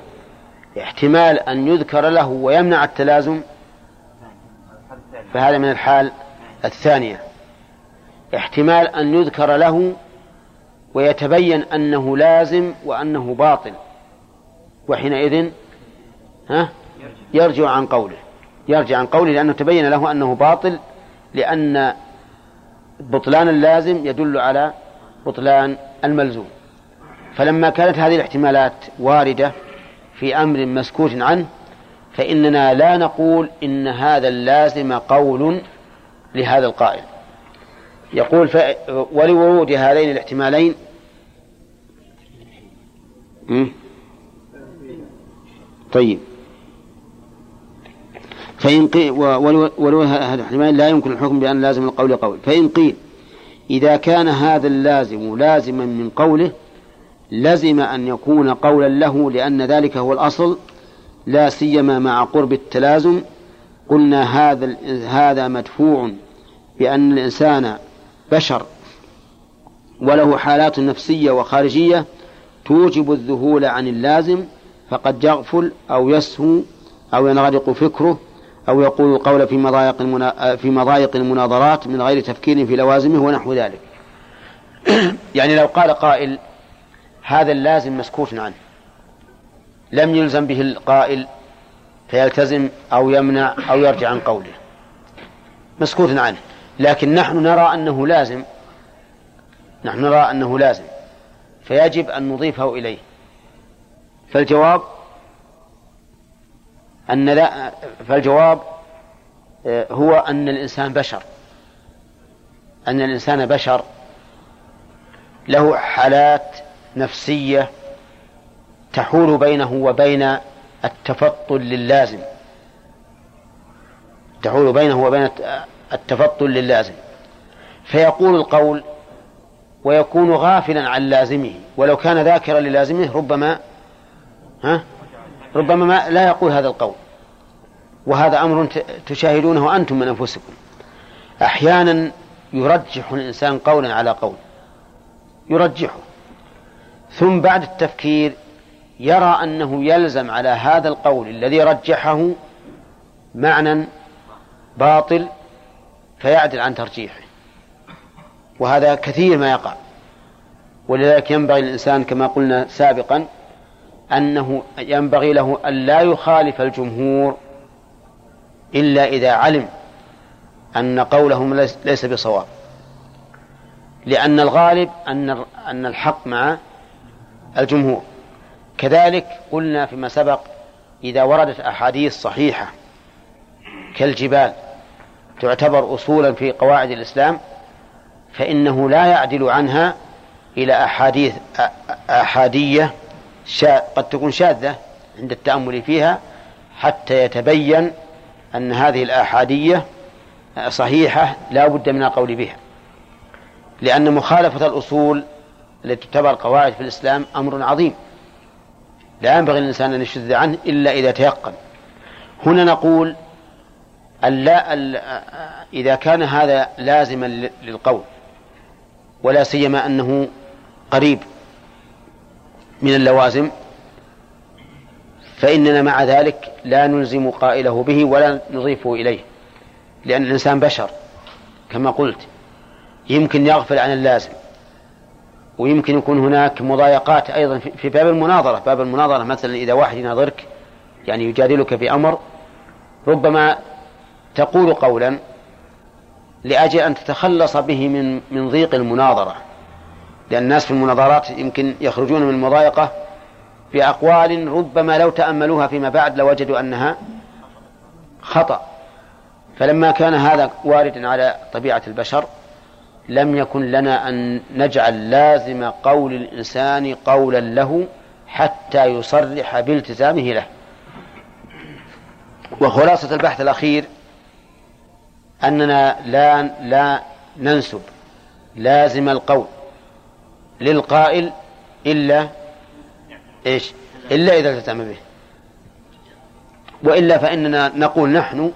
احتمال أن يذكر له ويمنع التلازم فهذا من الحال الثانية. احتمال أن يذكر له ويتبين أنه لازم وأنه باطل. وحينئذ ها؟ يرجع عن قوله. يرجع عن قوله لأنه تبين له أنه باطل لأن بطلان اللازم يدل على بطلان الملزوم. فلما كانت هذه الاحتمالات واردة في أمر مسكوت عنه فإننا لا نقول إن هذا اللازم قول لهذا القائل. يقول ف... ولورود هذين الاحتمالين طيب. فإن قيل ولو هذا الاحتمال لا يمكن الحكم بأن لازم القول قول. فإن قيل إذا كان هذا اللازم لازما من قوله لزم أن يكون قولا له لأن ذلك هو الأصل لا سيما مع قرب التلازم قلنا هذا هذا مدفوع بأن الإنسان بشر وله حالات نفسية وخارجية توجب الذهول عن اللازم فقد يغفل أو يسهو أو ينغرق فكره أو يقول القول في مضايق. في مضايق المناظرات من غير تفكير في لوازمه ونحو ذلك. يعني لو قال قائل هذا اللازم مسكوت عنه لم يلزم به القائل فيلتزم أو يمنع أو يرجع عن قوله مسكوت عنه لكن نحن نرى أنه لازم نحن نرى أنه لازم فيجب أن نضيفه إليه فالجواب أن لا فالجواب آه، هو أن الإنسان بشر. أن الإنسان بشر. له حالات نفسية تحول بينه وبين التفطن للازم تحول بينه وبين التفطن للازم فيقول القول ويكون غافلا عن لازمه. ولو كان ذاكرا للازمه ربما ها ربما ما لا يقول هذا القول. وهذا أمر تشاهدونه أنتم من أنفسكم. أحيانا يرجح الإنسان قولا على قول. يرجحه. ثم بعد التفكير يرى أنه يلزم على هذا القول الذي رجحه معنى باطل فيعدل عن ترجيحه. وهذا كثير ما يقع. ولذلك ينبغي للإنسان كما قلنا سابقا أنه ينبغي له أن لا يخالف الجمهور إلا إذا علم أن قولهم ليس بصواب. لأن الغالب أن أن الحق مع الجمهور. كذلك قلنا فيما سبق إذا وردت أحاديث صحيحة كالجبال تعتبر أصولا في قواعد الإسلام فإنه لا يعدل عنها إلى أحاديث أحادية قد تكون شاذة عند التأمل فيها حتى يتبين أن هذه الآحادية صحيحة لا بد من القول بها. لأن مخالفة الأصول التي تعتبر قواعد في الإسلام أمر عظيم. لا ينبغي للإنسان أن يشذ عنه إلا إذا تيقن. هنا نقول ألا إذا كان هذا لازما للقول ولا سيما أنه قريب. من اللوازم فإننا مع ذلك لا نلزم قائله به ولا نضيفه إليه لأن الإنسان بشر كما قلت. يمكن يغفل عن اللازم ويمكن يكون هناك مضايقات أيضا في باب المناظرة. باب المناظرة مثلا إذا واحد يناظرك يعني يجادلك في أمر ربما تقول قولا لأجل أن تتخلص به من من ضيق المناظرة. لأن الناس في المناظرات يمكن يخرجون من المضايقة بأقوال ربما لو تأملوها فيما بعد لوجدوا أنها خطأ. فلما كان هذا واردا على طبيعة البشر لم يكن لنا أن نجعل لازم قول الإنسان قولا له حتى يصرح بالتزامه له. وخلاصة البحث الأخير أننا لا لا ننسب لازم القول للقائل إلا إيش؟ إلا إذا التزم به. وإلا فإننا نقول نحن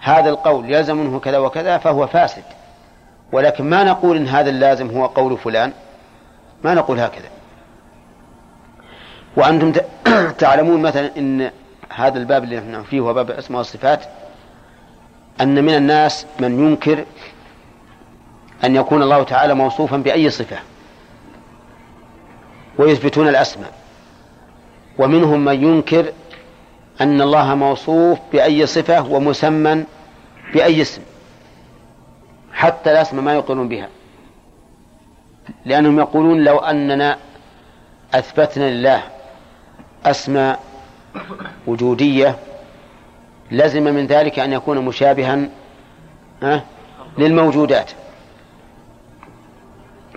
هذا القول يلزم منه كذا وكذا فهو فاسد. ولكن ما نقول إن هذا اللازم هو قول فلان ما نقول هكذا. وأنتم تعلمون مثلا إن هذا الباب اللي نحن فيه هو باب الأسماء والصفات أن من الناس من ينكر أن يكون الله تعالى موصوفا بأي صفة. ويثبتون الأسماء. ومنهم من ينكر أن الله موصوف بأي صفة ومسمى بأي اسم حتى الأسماء ما يقولون بها. لأنهم يقولون لو أننا أثبتنا لله أسماء وجودية لزم من ذلك أن يكون مشابها للموجودات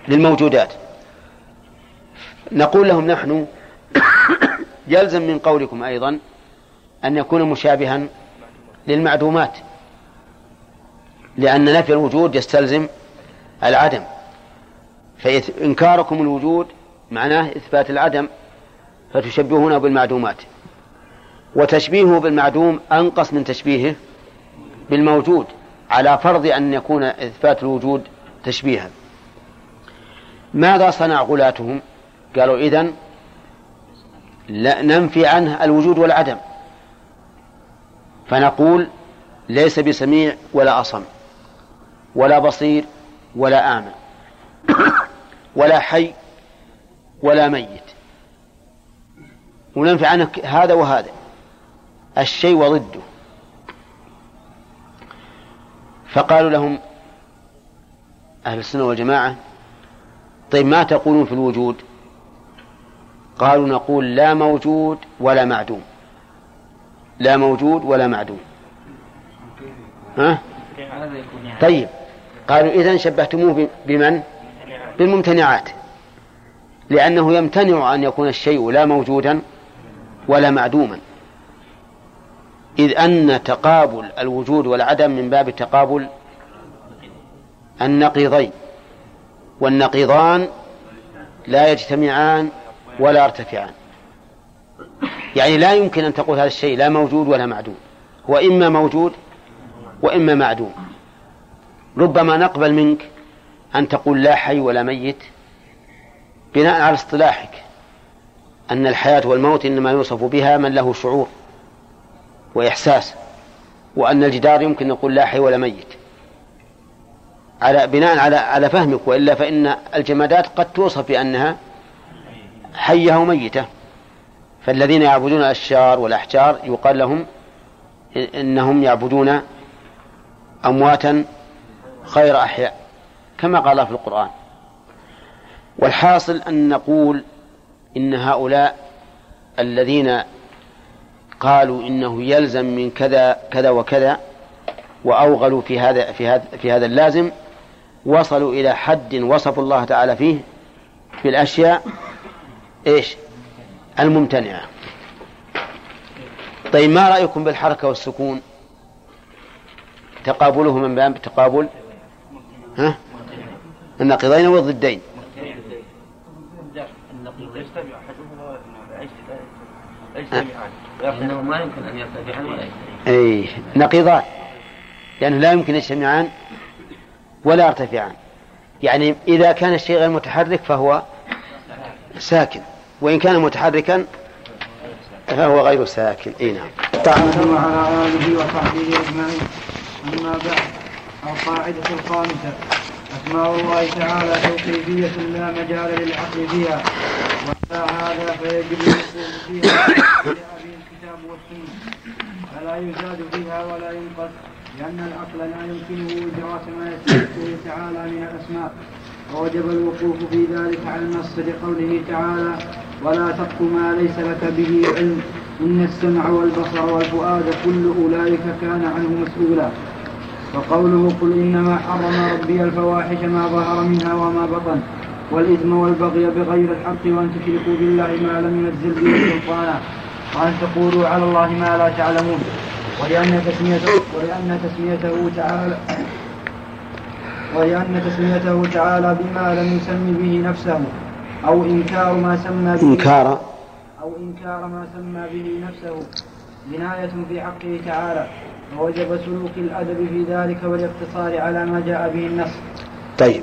للموجودات. نقول لهم نحن يلزم من قولكم أيضا أن يكون مشابها للمعدومات لأن نفي الوجود يستلزم العدم. فإنكاركم الوجود معناه إثبات العدم فتشبهونه بالمعدومات. وتشبيهه بالمعدوم أنقص من تشبيهه بالموجود على فرض أن يكون إثبات الوجود تشبيها. ماذا صنع غلاتهم؟ قالوا إذن لا ننفي عنه الوجود والعدم. فنقول ليس بسميع ولا أصم ولا بصير ولا أعمى ولا حي ولا ميت. وننفي عنه هذا وهذا الشيء وضده. فقالوا لهم أهل السنة والجماعة طيب ما تقولون في الوجود؟ قالوا نقول لا موجود ولا معدوم. لا موجود ولا معدوم. ها؟ طيب. قالوا إذن شبهتموه بمن؟ بالممتنعات. لأنه يمتنع أن يكون الشيء لا موجودا ولا معدوما. إذ أن تقابل الوجود والعدم من باب تقابل النقيضين. والنقيضان لا يجتمعان ولا يرتفعان يعني لا يمكن أن تقول هذا الشيء لا موجود ولا معدوم. هو إما موجود وإما معدوم. ربما نقبل منك أن تقول لا حي ولا ميت بناء على اصطلاحك أن الحياة والموت إنما يوصف بها من له شعور وإحساس وأن الجدار يمكن نقول لا حي ولا ميت. على بناء على على فهمك وإلا فإن الجمادات قد توصف بانها حيه وميته. فالذين يعبدون الأشجار والأحجار يقال لهم إنهم يعبدون أمواتا غير أحياء كما قال في القرآن. والحاصل أن نقول إن هؤلاء الذين قالوا إنه يلزم من كذا كذا وكذا وأوغلوا في هذا في هذا في هذا اللازم وصلوا إلى حد وصفوا الله تعالى فيه بالأشياء إيش؟ الممتنعة. طيب ما رأيكم بالحركة والسكون؟ تقابله من باب تقابل؟ ها؟ النقيضين والضدين لأنه ما يمكن أن يرتفعان ولا أي نقيضان. لأنه لا يمكن يجتمعان ولا يرتفعان. يعني إذا كان الشيء غير متحرك فهو ساكن. وإن كان متحركا فهو غير ساكن. إي نعم. وعلى آله وصحبه أجمعين. أما بعد القاعدة الخامسة. أسماء الله تعالى توقيفية لا مجال للعقل فيها. وعلى هذا فيجب الوقوف فيها الكتاب والسنة. فلا يزاد فيها ولا ينقص لأن العقل لا يمكنه إدراك ما يستحقه تعالى من الأسماء. ووجب الوقوف في ذلك على النص لقوله تعالى ولا تقف ما ليس لك به علم إن السمع والبصر والفؤاد كل أولئك كان عنه مسؤولا. وقوله قل إنما حرم ربي الفواحش ما ظهر منها وما بطن والإثم والبغي بغير الحق وأن تشركوا بالله ما لم ينزل به سلطانا وأن تقولوا على الله ما لا تعلمون. ولأن تسميته ولأن تسميته تعالى ولأن تسميته تعالى بما لم يسم به نفسه أو إنكار ما سمى به إنكار. أو إنكار ما سمى به نفسه. جناية في حقه تعالى ووجب سلوك الأدب في ذلك والاقتصار على ما جاء به النص. طيب.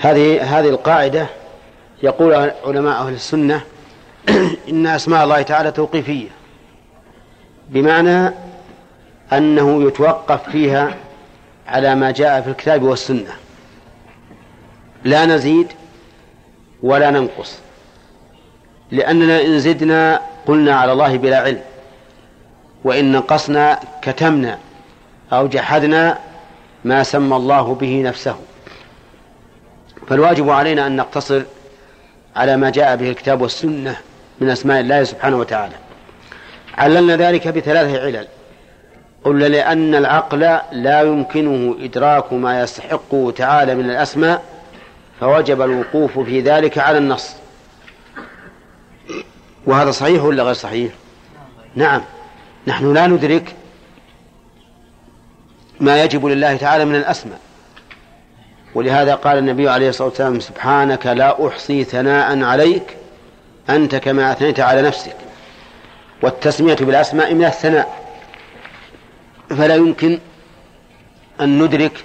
هذه هذه القاعدة يقول علماء أهل السنة إن أسماء الله تعالى توقيفية بمعنى أنه يتوقف فيها على ما جاء في الكتاب والسنة. لا نزيد ولا ننقص. لأننا إن زدنا قلنا على الله بلا علم. وإن نقصنا كتمنا أو جحدنا ما سمى الله به نفسه. فالواجب علينا أن نقتصر على ما جاء به الكتاب والسنة من أسماء الله سبحانه وتعالى. عللنا ذلك بثلاثة علل. قلنا لأن العقل لا يمكنه إدراك ما يستحقه تعالى من الأسماء فوجب الوقوف في ذلك على النص. وهذا صحيح ولا غير صحيح؟ نعم. نحن لا ندرك ما يجب لله تعالى من الأسماء. ولهذا قال النبي عليه الصلاة والسلام سبحانك لا أحصي ثناء عليك أنت كما أثنيت على نفسك. والتسمية بالأسماء من الثناء. فلا يمكن أن ندرك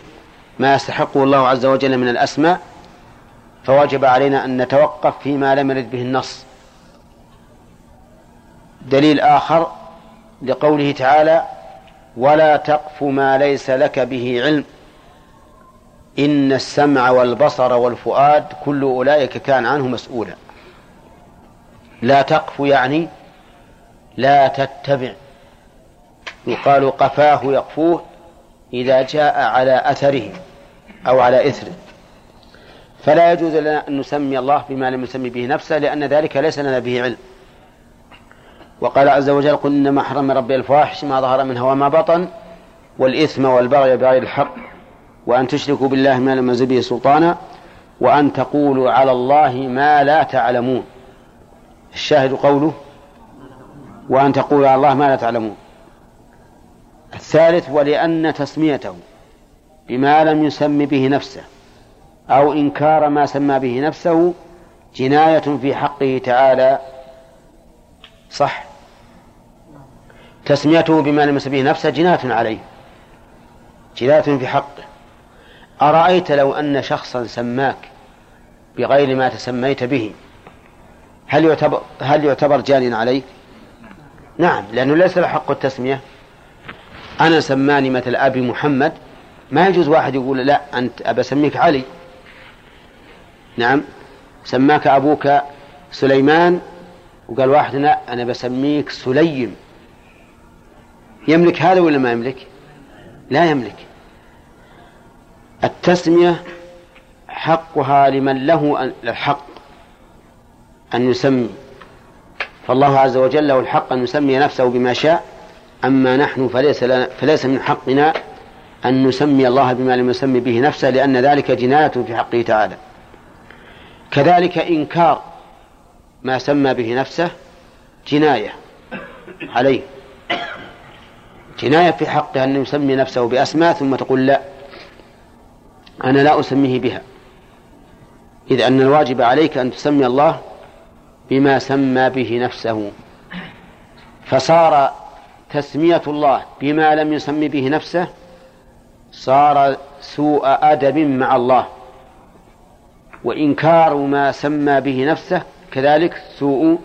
ما يستحقه الله عز وجل من الأسماء فوجب علينا أن نتوقف فيما لم يرد به النص. دليل آخر لقوله تعالى ولا تقف ما ليس لك به علم إن السمع والبصر والفؤاد كل أولئك كان عنه مسؤولا. لا تقف يعني لا تتبع. يقال قفاه يقفوه إذا جاء على أثره أو على إثره. فلا يجوز لنا أن نسمي الله بما لم يسمي به نفسه لأن ذلك ليس لنا به علم. وقال عز وجل قل إنما حرم ربي الفواحش ما ظهر منها وما بطن والإثم والبغي بغير الحق وأن تشركوا بالله ما لم ينزل به سلطانا وأن تقولوا على الله ما لا تعلمون. الشاهد قوله وأن تقولوا على الله ما لا تعلمون. الثالث ولأن تسميته بما لم يسم به نفسه أو إنكار ما سمى به نفسه جناية في حقه تعالى. صح. تسميته بما لم يسم به نفسه جناية عليه. جناية في حقه. أرأيت لو أن شخصا سماك بغير ما تسميت به؟ هل يعتبر هل يعتبر جانيا عليك؟ نعم لأنه ليس له حق التسمية. أنا سماني مثل أبي محمد. ما يجوز واحد يقول لا أنت أبى أسميك علي. نعم سماك أبوك سليمان. وقال واحد لا أنا بسميك سليم. يملك هذا ولا ما يملك؟ لا يملك. التسمية حقها لمن له الحق أن يسمي. فالله عز وجل له الحق أن يسمي نفسه بما شاء. أما نحن فليس, لنا فليس من حقنا أن نسمي الله بما لم يسمي به نفسه لأن ذلك جناية في حقه تعالى. كذلك إنكار ما سمى به نفسه جناية عليه. جناية في حقه أن يسمي نفسه بأسماء ثم تقول لا أنا لا أسميه بها. إذ أن الواجب عليك أن تسمي الله بما سمى به نفسه. فصار تسمية الله بما لم يسمي به نفسه صار سوء أدب مع الله وإنكار ما سمى به نفسه كذلك سوء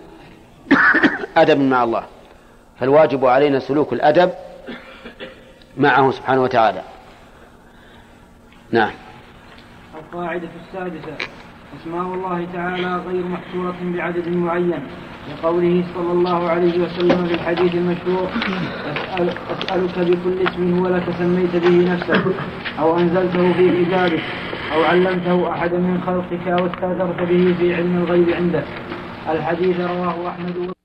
أدب مع الله. فالواجب علينا سلوك الأدب معه سبحانه وتعالى. نعم. القاعدة السادسة. أسماء الله تعالى غير محصورة بعدد معين. لقوله صلى الله عليه وسلم في الحديث المشهور أسأل أسألك بكل اسم هو لك سميت به نفسك أو أنزلته في كتابك أو علمته أحدا من خلقك أو استأثرت به في علم الغيب عندك. الحديث رواه أحمد